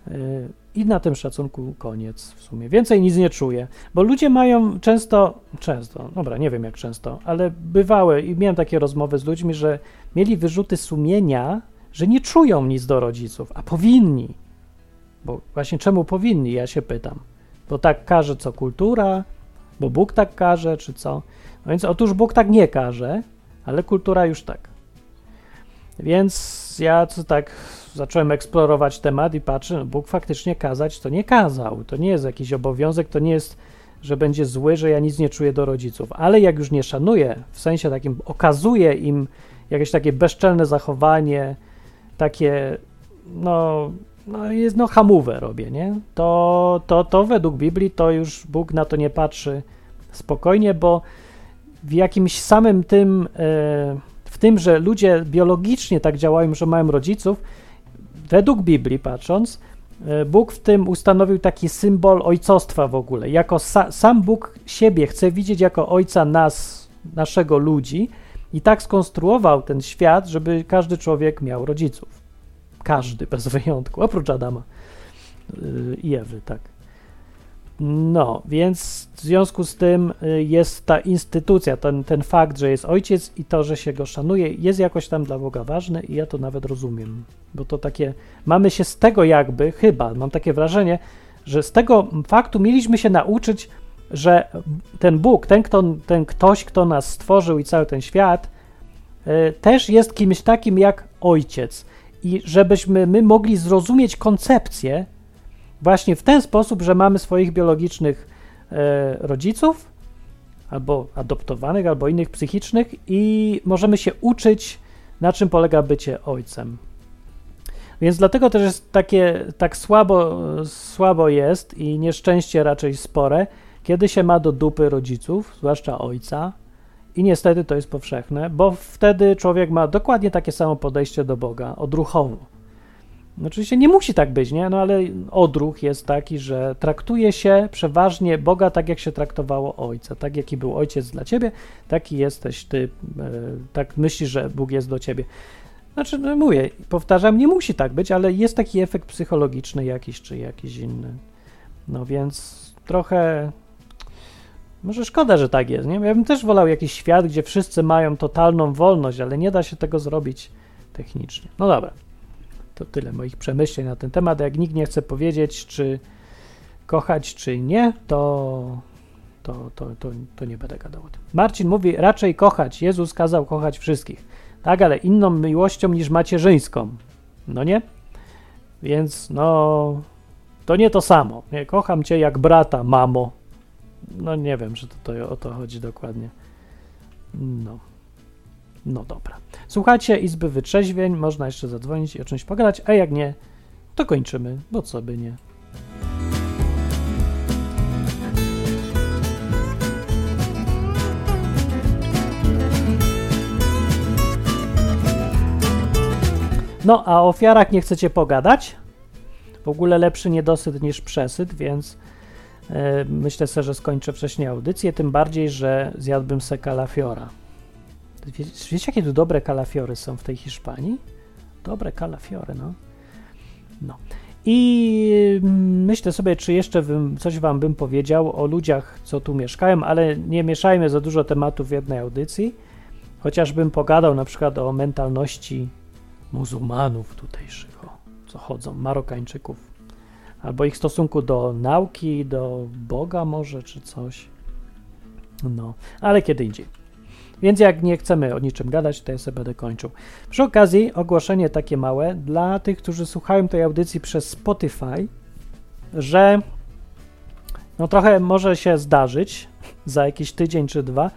Yy, I na tym szacunku koniec w sumie. Więcej nic nie czuję, bo ludzie mają często, często, dobra, nie wiem jak często, ale bywały i miałem takie rozmowy z ludźmi, że mieli wyrzuty sumienia, że nie czują nic do rodziców, a powinni. Bo właśnie czemu powinni, ja się pytam. Bo tak każe co kultura, bo Bóg tak każe, czy co? No więc otóż Bóg tak nie każe, ale kultura już tak. Więc ja co tak zacząłem eksplorować temat i patrzę, no Bóg faktycznie kazać to nie kazał. To nie jest jakiś obowiązek, to nie jest, że będzie zły, że ja nic nie czuję do rodziców. Ale jak już nie szanuję, w sensie takim okazuję im jakieś takie bezczelne zachowanie, takie, no, no, jest, no hamówę robię, nie? To, to, to według Biblii to już Bóg na to nie patrzy spokojnie, bo w jakimś samym tym, e, w tym, że ludzie biologicznie tak działają, że mają rodziców, według Biblii patrząc, e, Bóg w tym ustanowił taki symbol ojcostwa w ogóle. Jako sa, sam Bóg siebie chce widzieć jako ojca nas, naszego ludzi i tak skonstruował ten świat, żeby każdy człowiek miał rodziców. Każdy, bez wyjątku, oprócz Adama yy, i Ewy, tak. No, więc w związku z tym y, jest ta instytucja, ten, ten fakt, że jest ojciec i to, że się go szanuje, jest jakoś tam dla Boga ważny i ja to nawet rozumiem, bo to takie, mamy się z tego jakby, chyba, mam takie wrażenie, że z tego faktu mieliśmy się nauczyć, że ten Bóg, ten, kto, ten ktoś, kto nas stworzył i cały ten świat, e, też jest kimś takim jak ojciec. I żebyśmy my mogli zrozumieć koncepcję właśnie w ten sposób, że mamy swoich biologicznych e, rodziców, albo adoptowanych, albo innych psychicznych, i możemy się uczyć, na czym polega bycie ojcem. Więc dlatego też jest takie, tak słabo, słabo jest i nieszczęście raczej spore, kiedy się ma do dupy rodziców, zwłaszcza ojca, i niestety to jest powszechne, bo wtedy człowiek ma dokładnie takie samo podejście do Boga, odruchowo. Oczywiście nie musi tak być, nie? No ale odruch jest taki, że traktuje się przeważnie Boga tak, jak się traktowało Ojca. Tak, jaki był Ojciec dla ciebie, taki jesteś ty. E, tak myślisz, że Bóg jest do ciebie. Znaczy, no mówię, powtarzam, nie musi tak być, ale jest taki efekt psychologiczny jakiś, czy jakiś inny. No więc trochę może szkoda, że tak jest, nie? Ja bym też wolał jakiś świat, gdzie wszyscy mają totalną wolność, ale nie da się tego zrobić technicznie. No dobra, to tyle moich przemyśleń na ten temat. Jak nikt nie chce powiedzieć, czy kochać, czy nie, to, to, to, to, to nie będę gadał o tym. Marcin mówi, raczej kochać. Jezus kazał kochać wszystkich. Tak, ale inną miłością niż macierzyńską. No nie? Więc no, to nie to samo. Nie, kocham cię jak brata, mamo. No nie wiem, że to, to o to chodzi dokładnie. No. No dobra. Słuchajcie Izby Wytrzeźwień, można jeszcze zadzwonić i o czymś pogadać, a jak nie, to kończymy, bo co by nie. No, a o ofiarach nie chcecie pogadać? W ogóle lepszy niedosyt niż przesyt, więc E, myślę sobie, że skończę wcześniej audycję, tym bardziej, że zjadłbym se kalafiora. Wiecie, jakie tu dobre kalafiory są w tej Hiszpanii? Dobre kalafiory, no. No. I mm, myślę sobie, czy jeszcze bym, coś wam bym powiedział o ludziach, co tu mieszkają, ale nie mieszajmy za dużo tematów w jednej audycji. Chociażbym pogadał na przykład o mentalności muzułmanów tutejszych, co chodzą, Marokańczyków, albo ich stosunku do nauki, do Boga może, czy coś. No, ale kiedy indziej. Więc jak nie chcemy o niczym gadać, to ja sobie będę kończył. Przy okazji ogłoszenie takie małe dla tych, którzy słuchają tej audycji przez Spotify, że no trochę może się zdarzyć za jakiś tydzień czy dwa,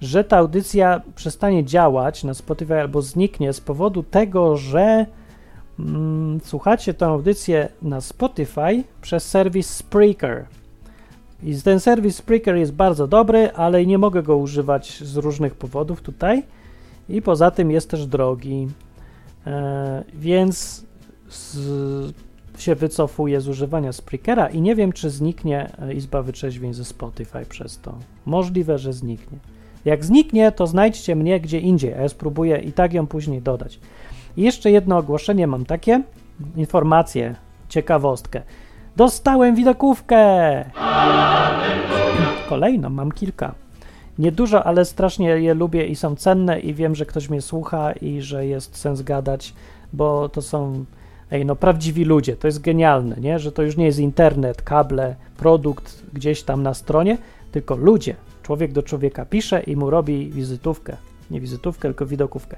że ta audycja przestanie działać na Spotify albo zniknie z powodu tego, że mm, słuchacie tę audycję na Spotify przez serwis Spreaker. I ten serwis Spreaker jest bardzo dobry, ale nie mogę go używać z różnych powodów tutaj. I poza tym jest też drogi. E, więc z, się wycofuję z używania Spreakera i nie wiem, czy zniknie e, Izba Wyczeźwień ze Spotify przez to. Możliwe, że zniknie. Jak zniknie, to znajdźcie mnie gdzie indziej, a ja spróbuję i tak ją później dodać. I jeszcze jedno ogłoszenie mam takie, informację, ciekawostkę. Dostałem widokówkę! Kolejną, mam kilka. Niedużo, ale strasznie je lubię i są cenne i wiem, że ktoś mnie słucha i że jest sens gadać, bo to są ej, no prawdziwi ludzie, to jest genialne, nie? Że to już nie jest internet, kable, produkt gdzieś tam na stronie, tylko ludzie. Człowiek do człowieka pisze i mu robi wizytówkę. Nie wizytówkę, tylko widokówkę.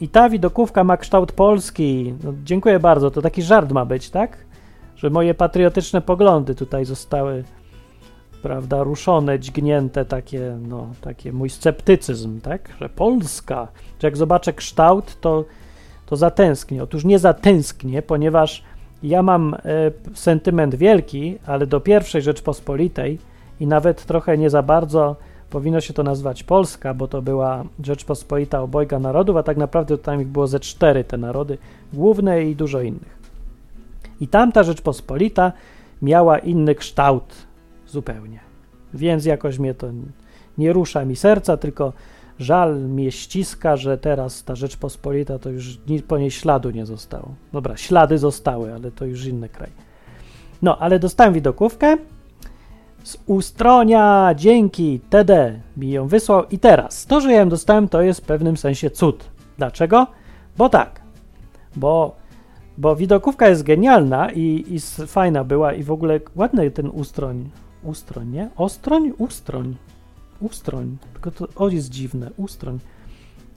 I ta widokówka ma kształt polski. No, dziękuję bardzo, to taki żart ma być, tak? Że moje patriotyczne poglądy tutaj zostały, prawda, ruszone, dźgnięte, takie, no, takie mój sceptycyzm, tak? Że Polska, że jak zobaczę kształt, to, to zatęsknię. Otóż nie zatęsknię, ponieważ ja mam e, sentyment wielki, ale do pierwszej Rzeczpospolitej i nawet trochę nie za bardzo powinno się to nazwać Polska, bo to była Rzeczpospolita obojga narodów, a tak naprawdę tam ich było ze cztery te narody główne i dużo innych. I tamta Rzeczpospolita miała inny kształt zupełnie. Więc jakoś mnie to nie rusza mi serca, tylko żal mnie ściska, że teraz ta Rzeczpospolita to już po niej śladu nie zostało. Dobra, ślady zostały, ale to już inny kraj. No, ale dostałem widokówkę z ustronia, dzięki, TD mi ją wysłał i teraz to, że ja ją dostałem, to jest w pewnym sensie cud. Dlaczego? Bo tak, bo, bo widokówka jest genialna i, i fajna była i w ogóle ładny ten ustroń. Ustroń, nie? Ostroń? Ustroń. Ustroń. Tylko to o jest dziwne. Ustroń.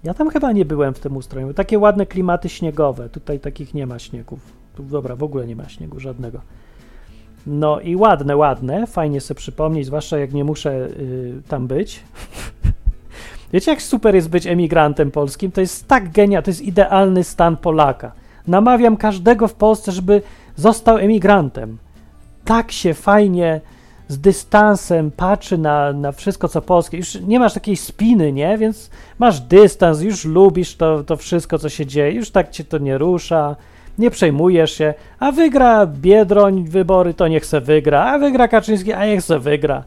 Ja tam chyba nie byłem w tym ustroju. Takie ładne klimaty śniegowe. Tutaj takich nie ma śniegów. Tu, dobra, w ogóle nie ma śniegu żadnego. No i ładne, ładne. Fajnie sobie przypomnieć, zwłaszcza jak nie muszę y, tam być. Wiecie, jak super jest być emigrantem polskim? To jest tak genialne, to jest idealny stan Polaka. Namawiam każdego w Polsce, żeby został emigrantem. Tak się fajnie z dystansem patrzy na, na wszystko, co polskie. Już nie masz takiej spiny, nie? Więc masz dystans, już lubisz to, to wszystko, co się dzieje, już tak cię to nie rusza, nie przejmujesz się, a wygra Biedroń wybory, to niech se wygra, a wygra Kaczyński, a niech se wygra.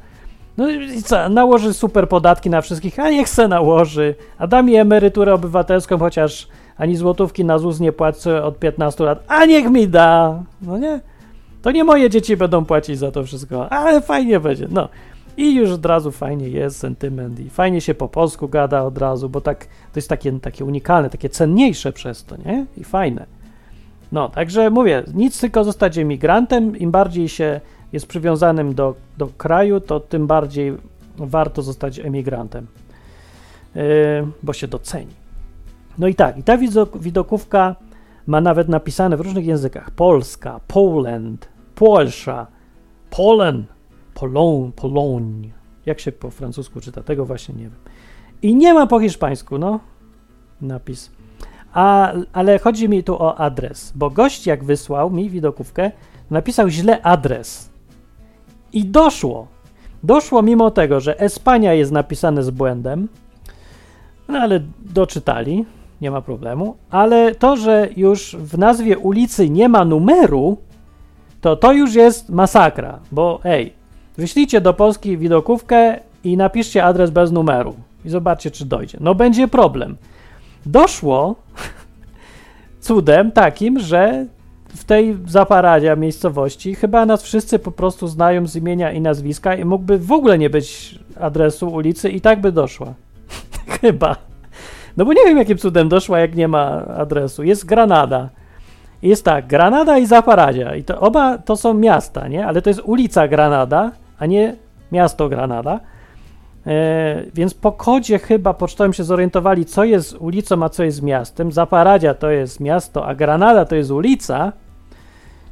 No i co, nałoży super podatki na wszystkich, a niech se nałoży, a da mi emeryturę obywatelską, chociaż ani złotówki na ZUS nie płacę od 15 lat, a niech mi da, no nie? To nie moje dzieci będą płacić za to wszystko, ale fajnie będzie, no. I już od razu fajnie jest sentyment i fajnie się po polsku gada od razu, bo tak to jest takie, takie unikalne, takie cenniejsze przez to, nie? I fajne. No, także mówię, nic tylko zostać emigrantem, im bardziej się jest przywiązanym do, do kraju, to tym bardziej warto zostać emigrantem, yy, bo się doceni. No i tak, i ta widokówka ma nawet napisane w różnych językach. Polska, Poland, Polsza, Polen, Polon, Poloń. Jak się po francusku czyta? Tego właśnie nie wiem. I nie ma po hiszpańsku, no. Napis. A, ale chodzi mi tu o adres, bo gość jak wysłał mi widokówkę, napisał źle adres. I doszło. Doszło mimo tego, że Espania jest napisane z błędem, no ale doczytali, nie ma problemu. Ale to, że już w nazwie ulicy nie ma numeru, to to już jest masakra, bo ej, wyślijcie do Polski widokówkę i napiszcie adres bez numeru i zobaczcie, czy dojdzie. No będzie problem. Doszło cudem takim, że w tej zaparadzie miejscowości chyba nas wszyscy po prostu znają z imienia i nazwiska i mógłby w ogóle nie być adresu ulicy i tak by doszła. chyba. No bo nie wiem, jakim cudem doszła, jak nie ma adresu. Jest Granada. Jest tak, Granada i Zaparadzia. I to oba to są miasta, nie? Ale to jest ulica Granada, a nie miasto Granada. E, więc po kodzie chyba pocztowym się zorientowali, co jest ulicą, a co jest miastem. Zaparadzia to jest miasto, a Granada to jest ulica.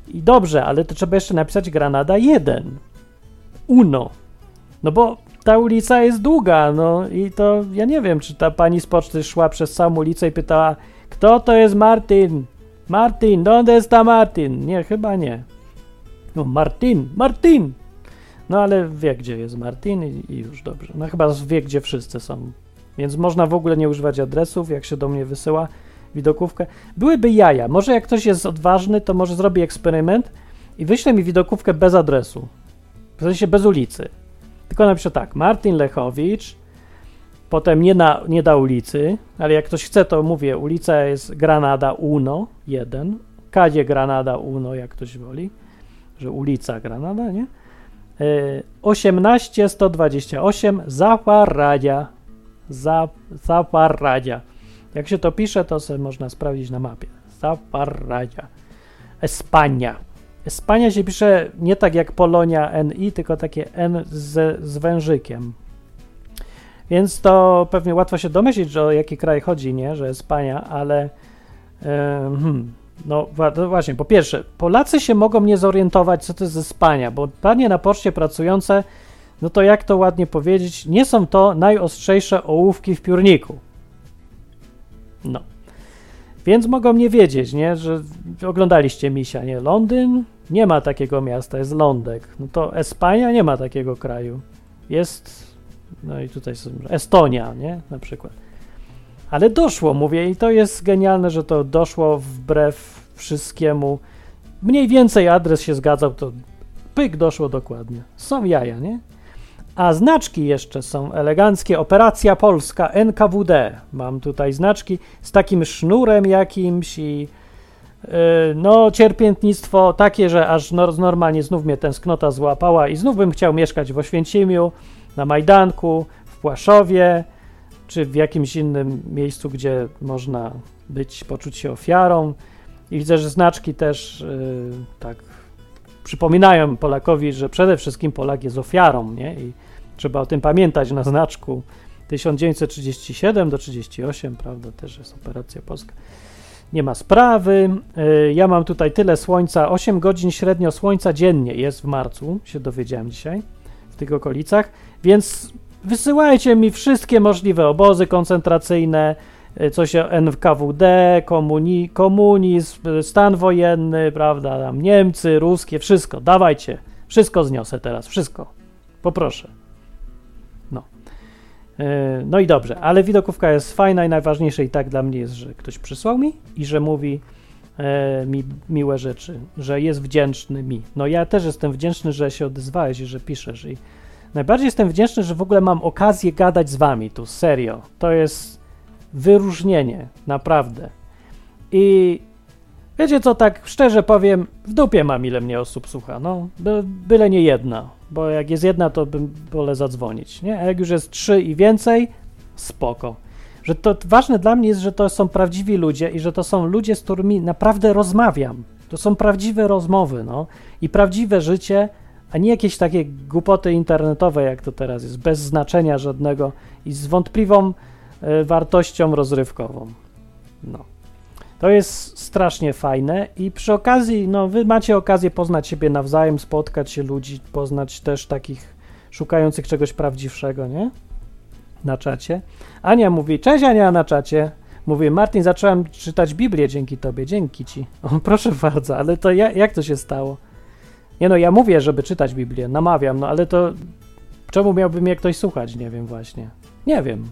I dobrze, ale to trzeba jeszcze napisać Granada 1. Uno. No bo ta ulica jest długa, no i to ja nie wiem, czy ta pani z poczty szła przez całą ulicę i pytała, kto to jest Martin? Martin, donde está Martin? Nie, chyba nie. No, Martin, Martin! No ale wie, gdzie jest Martin i, i już dobrze. No chyba wie, gdzie wszyscy są. Więc można w ogóle nie używać adresów, jak się do mnie wysyła widokówkę. Byłyby jaja. Może jak ktoś jest odważny, to może zrobi eksperyment i wyśle mi widokówkę bez adresu. W sensie bez ulicy. Tylko napiszę tak, Martin Lechowicz, potem nie, na, nie da ulicy, ale jak ktoś chce, to mówię, ulica jest Granada Uno, 1, Kadzie Granada Uno, jak ktoś woli, że ulica Granada, nie? 18 128 Zaparradzia. Zaparradzia. Jak się to pisze, to sobie można sprawdzić na mapie. Zaparradzia. Espania. Espania się pisze nie tak jak Polonia NI, tylko takie N z, z wężykiem. Więc to pewnie łatwo się domyślić, że o jaki kraj chodzi, nie? Że Espania, ale yy, hmm, no właśnie, po pierwsze, Polacy się mogą nie zorientować, co to jest Espania, bo panie na poczcie pracujące, no to jak to ładnie powiedzieć, nie są to najostrzejsze ołówki w piórniku. No. Więc mogą nie wiedzieć, nie, że oglądaliście misia, nie? Londyn nie ma takiego miasta, jest Lądek. No to Espania nie ma takiego kraju. Jest, no i tutaj Estonia, nie, na przykład. Ale doszło, mówię, i to jest genialne, że to doszło wbrew wszystkiemu. Mniej więcej adres się zgadzał, to pyk doszło dokładnie. Są jaja, nie? A znaczki jeszcze są eleganckie. Operacja Polska NKWD. Mam tutaj znaczki z takim sznurem jakimś i no cierpiętnictwo takie, że aż no, normalnie znów mnie tęsknota złapała i znów bym chciał mieszkać w Oświęcimiu, na Majdanku, w Płaszowie czy w jakimś innym miejscu, gdzie można być, poczuć się ofiarą. I widzę, że znaczki też yy, tak przypominają Polakowi, że przede wszystkim Polak jest ofiarą, nie? I trzeba o tym pamiętać na znaczku. 1937 do 38, prawda, też jest operacja polska. Nie ma sprawy. Y, Ja mam tutaj tyle słońca, 8 godzin średnio słońca dziennie jest w marcu, się dowiedziałem dzisiaj, w tych okolicach, więc wysyłajcie mi wszystkie możliwe obozy koncentracyjne, y, coś NKWD, komuni, komunizm, y, stan wojenny, prawda, tam Niemcy, ruskie, wszystko, dawajcie, wszystko zniosę teraz, wszystko, poproszę. No. E, No i dobrze, ale widokówka jest fajna i najważniejsze i tak dla mnie jest, że ktoś przysłał mi i że mówi e, mi miłe rzeczy, że jest wdzięczny mi. No ja też jestem wdzięczny, że się odezwałeś i że piszesz i najbardziej jestem wdzięczny, że w ogóle mam okazję gadać z wami tu, serio. To jest wyróżnienie, naprawdę. I wiecie co, tak szczerze powiem, w dupie mam ile mnie osób słucha, no, by, byle nie jedna, bo jak jest jedna, to bym wolę zadzwonić, nie? A jak już jest trzy i więcej, spoko. Że to ważne dla mnie jest, że to są prawdziwi ludzie i że to są ludzie, z którymi naprawdę rozmawiam. To są prawdziwe rozmowy, no. I prawdziwe życie, a nie jakieś takie głupoty internetowe, jak to teraz jest, bez znaczenia żadnego i z wątpliwą e, wartością rozrywkową. No. To jest strasznie fajne i przy okazji, no wy macie okazję poznać siebie nawzajem, spotkać się ludzi, poznać też takich szukających czegoś prawdziwszego, nie? Na czacie. Ania mówi, cześć Ania na czacie. Mówi, Martin, zacząłem czytać Biblię dzięki tobie, dzięki ci. O, proszę bardzo, ale to ja, jak to się stało? Nie no, ja mówię, żeby czytać Biblię, namawiam, no ale to czemu miałby mnie ktoś słuchać? Nie wiem właśnie. Nie wiem.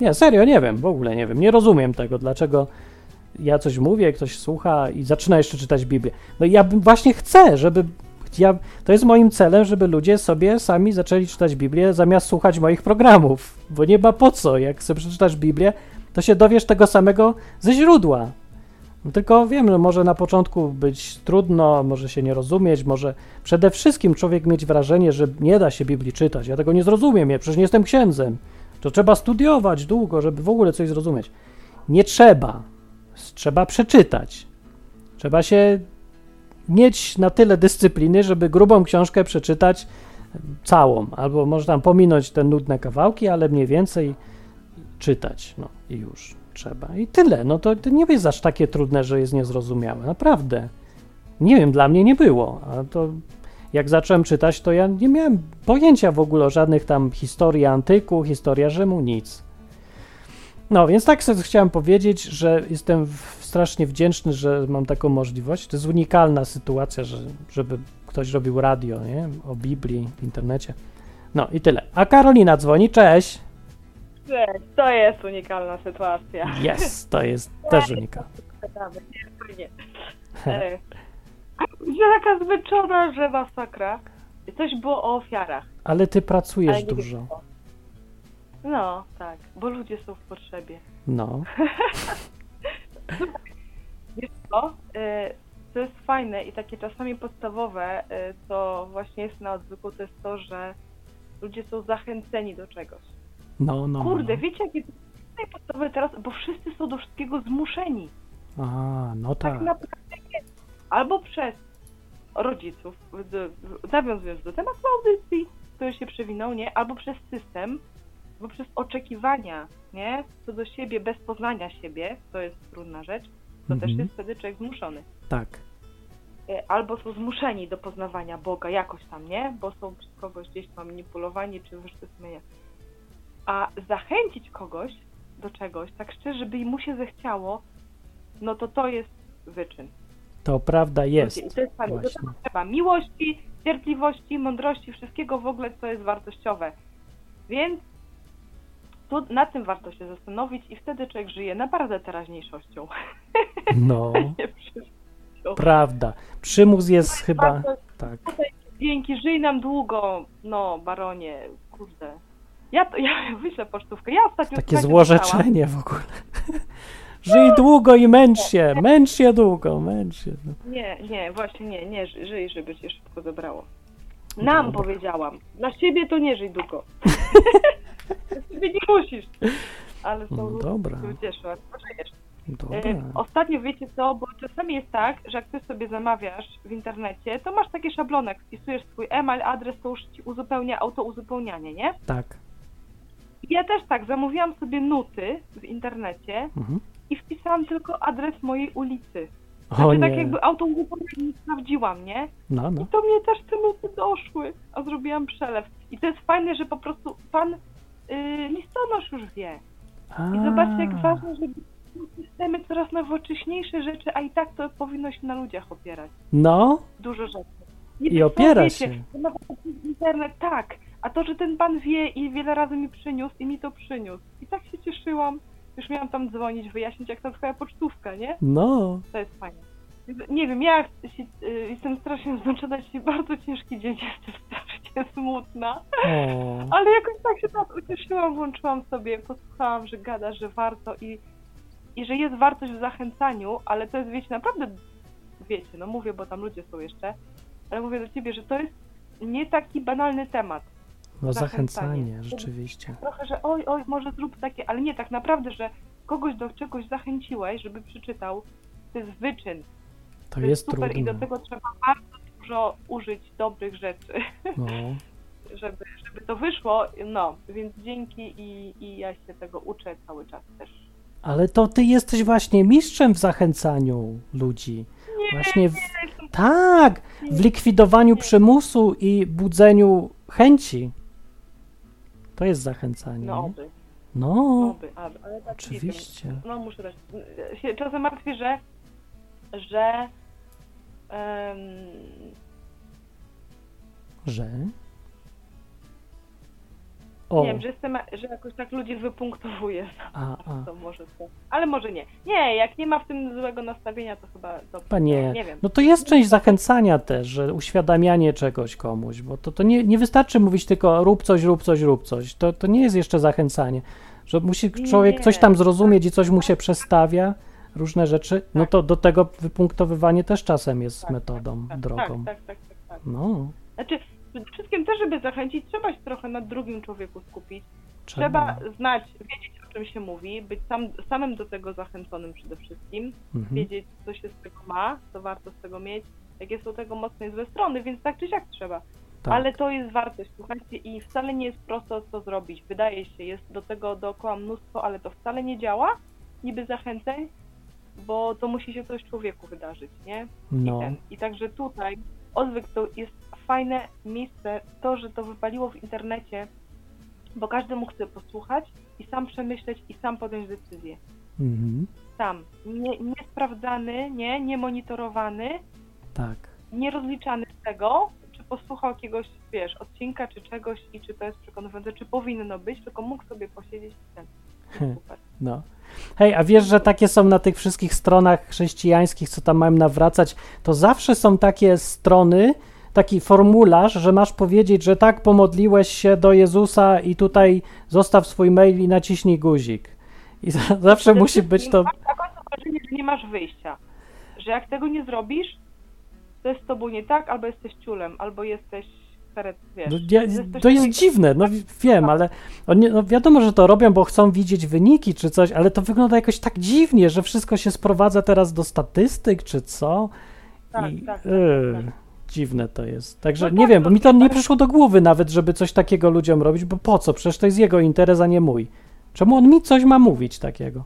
Nie, serio, nie wiem, w ogóle nie wiem. Nie rozumiem tego, dlaczego ja coś mówię, ktoś słucha i zaczyna jeszcze czytać Biblię. No i ja właśnie chcę, żeby. Ja, to jest moim celem, żeby ludzie sobie sami zaczęli czytać Biblię zamiast słuchać moich programów. Bo nie ma po co. Jak sobie przeczytasz Biblię, to się dowiesz tego samego ze źródła. No tylko wiem, że może na początku być trudno, może się nie rozumieć, może przede wszystkim człowiek mieć wrażenie, że nie da się Biblii czytać. Ja tego nie zrozumiem, ja przecież nie jestem księdzem. To trzeba studiować długo, żeby w ogóle coś zrozumieć. Nie trzeba. Trzeba przeczytać. Trzeba się mieć na tyle dyscypliny, żeby grubą książkę przeczytać całą, albo może tam pominąć te nudne kawałki, ale mniej więcej czytać. No i już trzeba. I tyle. No to, to nie jest aż takie trudne, że jest niezrozumiałe. Naprawdę. Nie wiem, dla mnie nie było. A to jak zacząłem czytać, to ja nie miałem pojęcia w ogóle o żadnych tam historii antyku, historia Rzymu, nic. No, więc tak sobie chciałem powiedzieć, że jestem strasznie wdzięczny, że mam taką możliwość. To jest unikalna sytuacja, że, żeby ktoś robił radio, nie? O Biblii w internecie. No i tyle. A Karolina dzwoni, cześć. Cześć, to jest unikalna sytuacja. Jest, to jest też unikalne. Nawet nie, fajnie. E, taka zmęczona, że masakra. Coś było o ofiarach. Ale ty pracujesz Ale nie dużo. No, tak, bo ludzie są w potrzebie. No, Wiesz co? E, Co jest fajne i takie czasami podstawowe, e, co właśnie jest na odwyku, to jest to, że ludzie są zachęceni do czegoś. no, no. Kurde, no. wiecie, jakie to jest podstawowe teraz, bo wszyscy są do wszystkiego zmuszeni. A, no tak. tak naprawdę jest. Albo przez rodziców, nawiązując do tematu audycji, który się przewinął, nie? Albo przez system, albo przez oczekiwania, nie? Co do siebie, bez poznania siebie, to jest trudna rzecz, to Mhm. też jest wtedy człowiek zmuszony. Tak. E, Albo są zmuszeni do poznawania Boga jakoś tam, nie? Bo są przez kogoś gdzieś tam manipulowani, czy wyższe sumienia. A zachęcić kogoś do czegoś, tak szczerze, żeby mu się zechciało, no to to jest wyczyn. To prawda jest. I to jest fajne. Do tego trzeba miłości, cierpliwości, mądrości, wszystkiego w ogóle, co jest wartościowe. Więc tu na tym warto się zastanowić i wtedy człowiek żyje naprawdę teraźniejszością. No, prawda. Przymus jest chyba. Bardzo Tak. Dzięki, żyj nam długo. No, baronie, kurde. Ja to, ja wyślę pocztówkę. Ja ostatnio Takie złorzeczenie w ogóle. Żyj długo i męcz się. Męcz się długo, męcz się. No. Nie, nie, właśnie nie, nie ży- żyj, żeby cię szybko zabrało. Nam Dobra. powiedziałam. Dla siebie to nie żyj długo. Siebie nie musisz. Ale są No ludzie, dobra. którzy jak pożyjesz. Dobra. E, Ostatnio wiecie co, bo czasami jest tak, że jak ty sobie zamawiasz w internecie, to masz taki szablonek, wpisujesz swój e-mail, adres, to już ci uzupełnia auto uzupełnianie, nie? Tak. Ja też tak, zamówiłam sobie nuty w internecie Mhm. i wpisałam tylko adres mojej ulicy. O Znaczy tak nie. jakby autobusowo nie sprawdziłam, nie? No, I no. to mnie też te nuty doszły, a zrobiłam przelew. I to jest fajne, że po prostu pan listonosz już wie. I zobaczcie, jak ważne, żeby systemy coraz nowocześniejsze rzeczy, a i tak to powinno się na ludziach opierać. No, Dużo rzeczy. I tak, opiera wiecie, się. że internet, tak. A to, że ten pan wie i wiele razy mi przyniósł i mi to przyniósł. I tak się cieszyłam. Już miałam tam dzwonić, wyjaśnić, jak ta twoja pocztówka, nie? no. To jest fajne. Nie wiem, ja się, y, jestem strasznie zmęczona, dzisiaj bardzo ciężki dzień, jestem strasznie smutna. O, Ale jakoś tak się teraz ucieszyłam, włączyłam sobie, posłuchałam, że gada, że warto i, i że jest wartość w zachęcaniu, ale to jest, wiecie, naprawdę, wiecie, no mówię, bo tam ludzie są jeszcze, ale mówię do ciebie, że to jest nie taki banalny temat. no zachęcanie. zachęcanie, rzeczywiście. Trochę, że oj, oj, może zrób takie, ale nie, tak naprawdę, że kogoś do czegoś zachęciłeś, żeby przeczytał, to jest wyczyn. To jest super i do trudne. tego trzeba bardzo dużo użyć dobrych rzeczy. No. żeby, żeby to wyszło, no, więc dzięki i, i ja się tego uczę cały czas też. Ale to ty jesteś właśnie mistrzem w zachęcaniu ludzi. Właśnie w... Tak, w likwidowaniu przymusu i budzeniu chęci. To jest zachęcanie. No nie? oby, No, oby, aby, ale tak oczywiście. Nie wiem, no muszę dać, się czasem martwię, że, że em, Że? O, nie wiem, że jestem, że jakoś tak ludzi wypunktowuję, a, a. to może to, ale może nie. Nie, jak nie ma w tym złego nastawienia, to chyba dobrze. Panie, nie wiem. no to jest część zachęcania też, że uświadamianie czegoś komuś, bo to, to nie, nie wystarczy mówić tylko rób coś, rób coś, rób coś. To, to nie jest jeszcze zachęcanie. Że musi człowiek Nie. coś tam zrozumieć i coś mu się przestawia, różne rzeczy, no to do tego wypunktowywanie też czasem jest metodą, tak, drogą. Tak, tak, tak, tak, tak. No, Znaczy, przede wszystkim też, żeby zachęcić, trzeba się trochę na drugim człowieku skupić. trzeba. Znać, wiedzieć o czym się mówi, być sam, samym do tego zachęconym przede wszystkim, Mhm. wiedzieć co się z tego ma, co warto z tego mieć, jakie są tego mocne i złe strony, więc tak czy siak trzeba. Tak. Ale to jest wartość, słuchajcie, i wcale nie jest prosto to zrobić. Wydaje się, jest do tego dookoła mnóstwo, ale to wcale nie działa, niby zachęceń, bo to musi się coś człowieku wydarzyć, nie? No, I, ten. I także tutaj odwyk to jest fajne miejsce, to, że to wypaliło w internecie, bo każdy mógł sobie posłuchać i sam przemyśleć i sam podjąć decyzję. mhm. Sam. Nie, niesprawdzany, nie, niemonitorowany, tak. nierozliczany z tego, czy posłuchał jakiegoś, wiesz, odcinka czy czegoś i czy to jest przekonujące, czy powinno być, tylko mógł sobie posiedzieć i ten. Super. No. Hej, a wiesz, że takie są na tych wszystkich stronach chrześcijańskich, co tam mają nawracać, to zawsze są takie strony, taki formularz, że masz powiedzieć, że tak pomodliłeś się do Jezusa i tutaj zostaw swój mail i naciśnij guzik. I za- zawsze musi być to. Masz wrażenie, że nie masz wyjścia. Że jak tego nie zrobisz, to jest z tobą nie tak, albo jesteś ciulem, albo jesteś wiesz. No, ja, to jest dziwne, no wi- wiem, ale oni, no wiadomo, że to robią, bo chcą widzieć wyniki czy coś, ale to wygląda jakoś tak dziwnie, że wszystko się sprowadza teraz do statystyk czy co. Tak, I, tak, tak, yy, tak. Dziwne to jest. Także No nie tak, wiem, bo no mi to tak. nie przyszło do głowy nawet, żeby coś takiego ludziom robić, bo po co? Przecież to jest jego interes, a nie mój. Czemu on mi coś ma mówić takiego?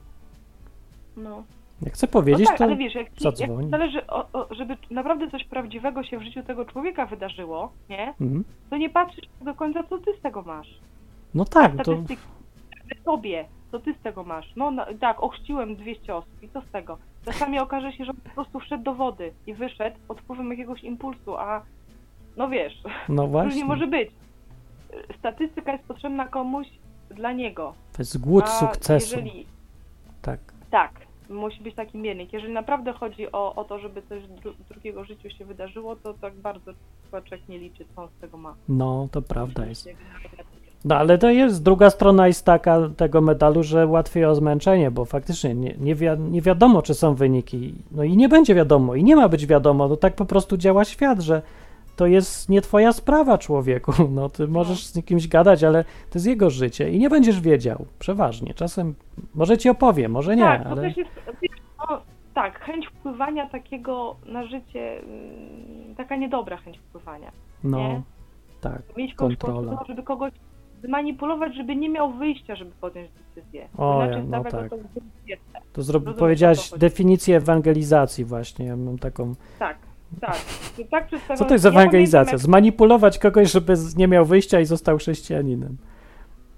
No. Jak chcę No powiedzieć, tak, to ale wiesz, jak, ci, jak zadzwoni. zależy, o, o, żeby naprawdę coś prawdziwego się w życiu tego człowieka wydarzyło, nie? Mhm. To nie patrzysz do końca, co ty z tego masz. No tak, to Statystyki tobie, co ty z tego masz. No, no tak, ochrzciłem 200 osób i co z tego? Czasami okaże się, że po prostu wszedł do wody i wyszedł pod wpływem jakiegoś impulsu, a no wiesz, no właśnie. może być. Statystyka jest potrzebna komuś dla niego. To jest głód a sukcesu. Jeżeli Tak. tak, musi być taki miernik. Jeżeli naprawdę chodzi o, o to, żeby coś dru drugiego życiu się wydarzyło, to tak bardzo człowiek nie liczy, co on z tego ma. No, to prawda jest. No ale to jest, druga strona jest taka tego medalu, że łatwiej o zmęczenie, bo faktycznie nie, nie, wi nie wiadomo, czy są wyniki. No i nie będzie wiadomo, i nie ma być wiadomo. No tak po prostu działa świat, że to jest nie twoja sprawa, człowieku. No ty możesz z kimś gadać, ale to jest jego życie i nie będziesz wiedział. Przeważnie. Czasem może ci opowie, może nie, tak, to ale też jest, no, tak, chęć wpływania takiego na życie, mm, taka niedobra chęć wpływania. no, nie? tak. Mieć Kontrola. żeby kogoś zmanipulować, żeby nie miał wyjścia, żeby podjąć decyzję. O, Inaczej no tak. to. To zro... Rozumiem, o powiedziałaś definicję ewangelizacji właśnie. Ja mam taką. Tak, tak. tak Co to jest ewangelizacja? Zmanipulować kogoś, żeby nie miał wyjścia i został chrześcijaninem.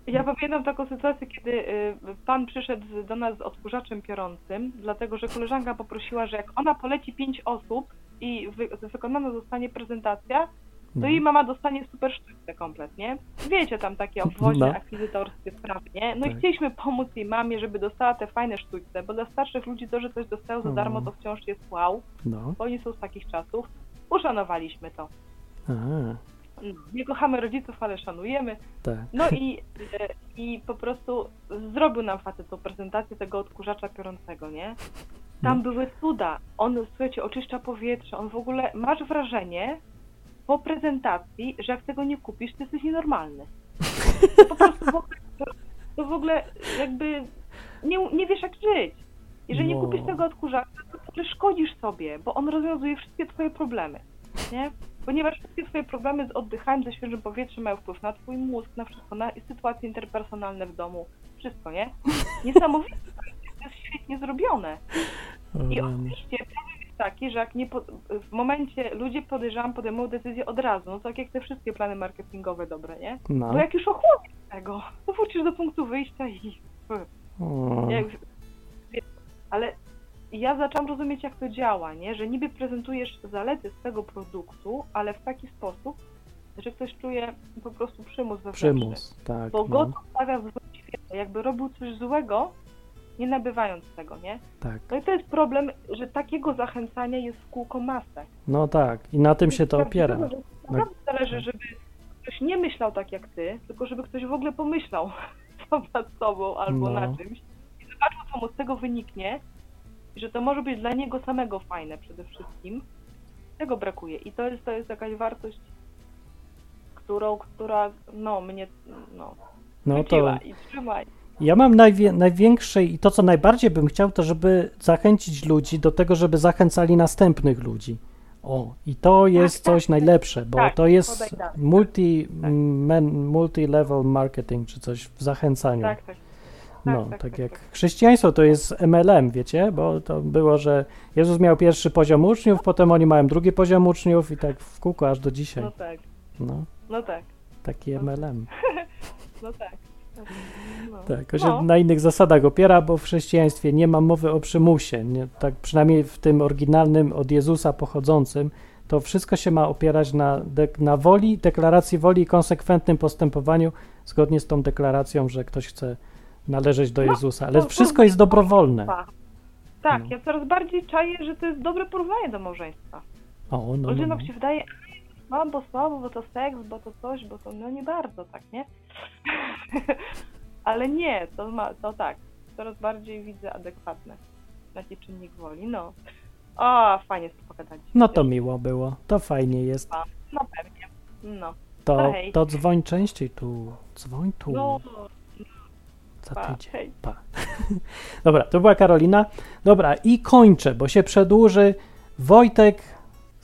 Ja pamiętam taką sytuację, kiedy y, pan przyszedł do nas z odkurzaczem piorącym, dlatego że koleżanka poprosiła, że jak ona poleci pięć osób i wy, wykonana zostanie prezentacja, No. jej mama dostanie super sztuczkę kompletnie. Wiecie, tam takie obwoźne, No. akwizytorskie sprawy, nie? No Tak. i chcieliśmy pomóc jej mamie, żeby dostała te fajne sztuczce, bo dla starszych ludzi to, że coś dostają za darmo, to wciąż jest wow, No. bo oni są z takich czasów. Uszanowaliśmy to. A, No, Nie kochamy rodziców, ale szanujemy. tak. No i, e, i po prostu zrobił nam facet tą prezentację tego odkurzacza piorącego, nie? Tam były cuda. On, słuchajcie, oczyszcza powietrze. On w ogóle, masz wrażenie po prezentacji, że jak tego nie kupisz, to jesteś nienormalny. To po prostu w ogóle, to, to w ogóle jakby nie, nie wiesz jak żyć. Jeżeli nie No. kupisz tego odkurzacza, to szkodzisz sobie, bo on rozwiązuje wszystkie twoje problemy, nie? Ponieważ wszystkie twoje problemy z oddychaniem, ze świeżym powietrzem mają wpływ na twój mózg, na wszystko, na sytuacje interpersonalne w domu, wszystko, nie? Niesamowite, to jest świetnie zrobione. I oczywiście taki, że jak nie po, w momencie ludzie podejrzewam podejmują decyzję od razu, no tak jak te wszystkie plany marketingowe dobre, nie? No. Bo jak już ochłoniesz tego, to wrócisz do punktu wyjścia i... O, Jak, ale ja zaczęłam rozumieć, jak to działa, nie? Że niby prezentujesz zalety swego produktu, ale w taki sposób, że ktoś czuje po prostu przymus wewnętrzny. przymus, tak. Bo go No, to stawia w złym świetle. Jakby robił coś złego, nie nabywając tego, nie? tak. No i to jest problem, że takiego zachęcania jest w kółko masę. No tak. I na tym się to opiera. Naprawdę zależy, żeby ktoś nie myślał tak jak ty, tylko żeby ktoś w ogóle pomyślał nad sobą albo No. na czymś i zobaczył, co mu z tego wyniknie i że to może być dla niego samego fajne przede wszystkim. Tego brakuje i to jest, to jest jakaś wartość, którą, która no mnie no, No to i trzymaj. Ja mam najwie, największe i to, co najbardziej bym chciał, to żeby zachęcić ludzi do tego, żeby zachęcali następnych ludzi. O, i to jest tak, coś najlepsze, bo tak, to jest multi, tak. men, multi-level marketing, czy coś w zachęcaniu. Tak, tak. No, tak, tak, tak, jak tak. chrześcijaństwo to jest MLM, wiecie, bo to było, że Jezus miał pierwszy poziom uczniów, potem oni mają drugi poziom uczniów i tak w kółko aż do dzisiaj. No tak, No, no tak, taki MLM. no tak. No. Tak, się No. na innych zasadach opiera, bo w chrześcijaństwie nie ma mowy o przymusie. Nie, tak przynajmniej w tym oryginalnym od Jezusa pochodzącym, to wszystko się ma opierać na, na woli, deklaracji woli i konsekwentnym postępowaniu zgodnie z tą deklaracją, że ktoś chce należeć do No, Jezusa. Ale to- wszystko jest dobrowolne. Tak, No. ja coraz bardziej czaję, że to jest dobre porównanie do małżeństwa. O, no, no, Ludziom no. tak się wydaje, no bo słabo, bo to seks, bo to coś, bo to no nie bardzo, tak, nie? Ale nie, to, ma, to tak, coraz bardziej widzę adekwatne. Taki czynnik woli, no. O, fajnie sobie pogadaliśmy. no to miło było. To fajnie jest. No pewnie, no. To, No to dzwoń częściej tu. Dzwoń tu. No, za pa, tydzień. hej. Pa. Dobra, to była Karolina. Dobra, i kończę, bo się przedłuży. Wojtek,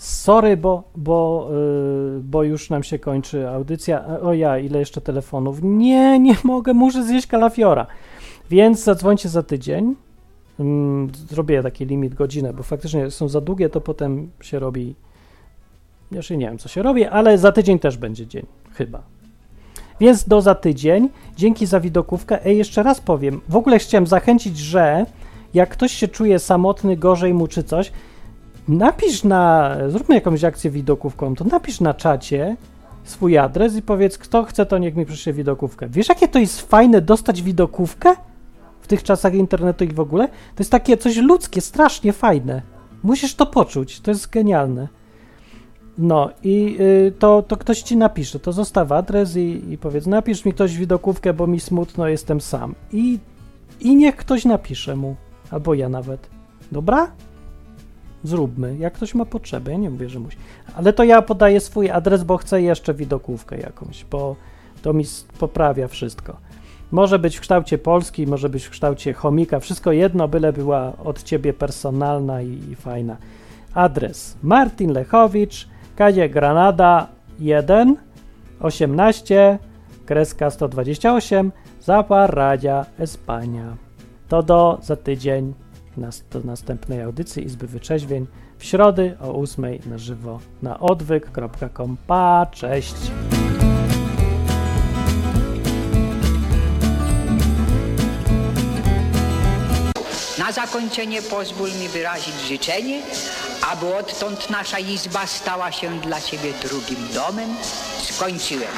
sorry, bo, bo, yy, bo już nam się kończy audycja. O ja, ile jeszcze telefonów? Nie, nie mogę, muszę zjeść kalafiora. Więc zadzwońcie za tydzień. Mm, Zrobię taki limit godzinę, bo faktycznie są za długie, to potem się robi. Jeszcze nie wiem, co się robi, ale za tydzień też będzie dzień, chyba. Więc do za tydzień. Dzięki za widokówkę. Ej, jeszcze raz powiem. W ogóle chciałem zachęcić, że jak ktoś się czuje samotny, gorzej mu czy coś, napisz na. Zróbmy jakąś akcję widokówką. To napisz na czacie swój adres i powiedz, kto chce, to niech mi przyszły widokówkę. Wiesz, jakie to jest fajne dostać widokówkę w tych czasach internetu i w ogóle? To jest takie coś ludzkie, strasznie fajne. Musisz to poczuć. To jest genialne. No i y, to, to ktoś ci napisze, to zostaw adres i, i powiedz, napisz mi ktoś widokówkę, bo mi smutno, jestem sam. I, I niech ktoś napisze mu, albo ja nawet. Dobra? Zróbmy, jak ktoś ma potrzebę, ja nie mówię, że musi. Ale to ja podaję swój adres, bo chcę jeszcze widokówkę jakąś, bo to mi poprawia wszystko. Może być w kształcie Polski, może być w kształcie chomika, wszystko jedno, byle była od ciebie personalna i, i fajna. Adres Martin Lechowicz, Kadzie Granada 1 18 kreska 128 Zaparadia Espania. To do za tydzień nas, do następnej audycji Izby Wyczeźwień w środę o 8 na żywo na odwyk.com. Pa, cześć! Na zakończenie pozwól mi wyrazić życzenie, aby odtąd nasza izba stała się dla Ciebie drugim domem. Skończyłem.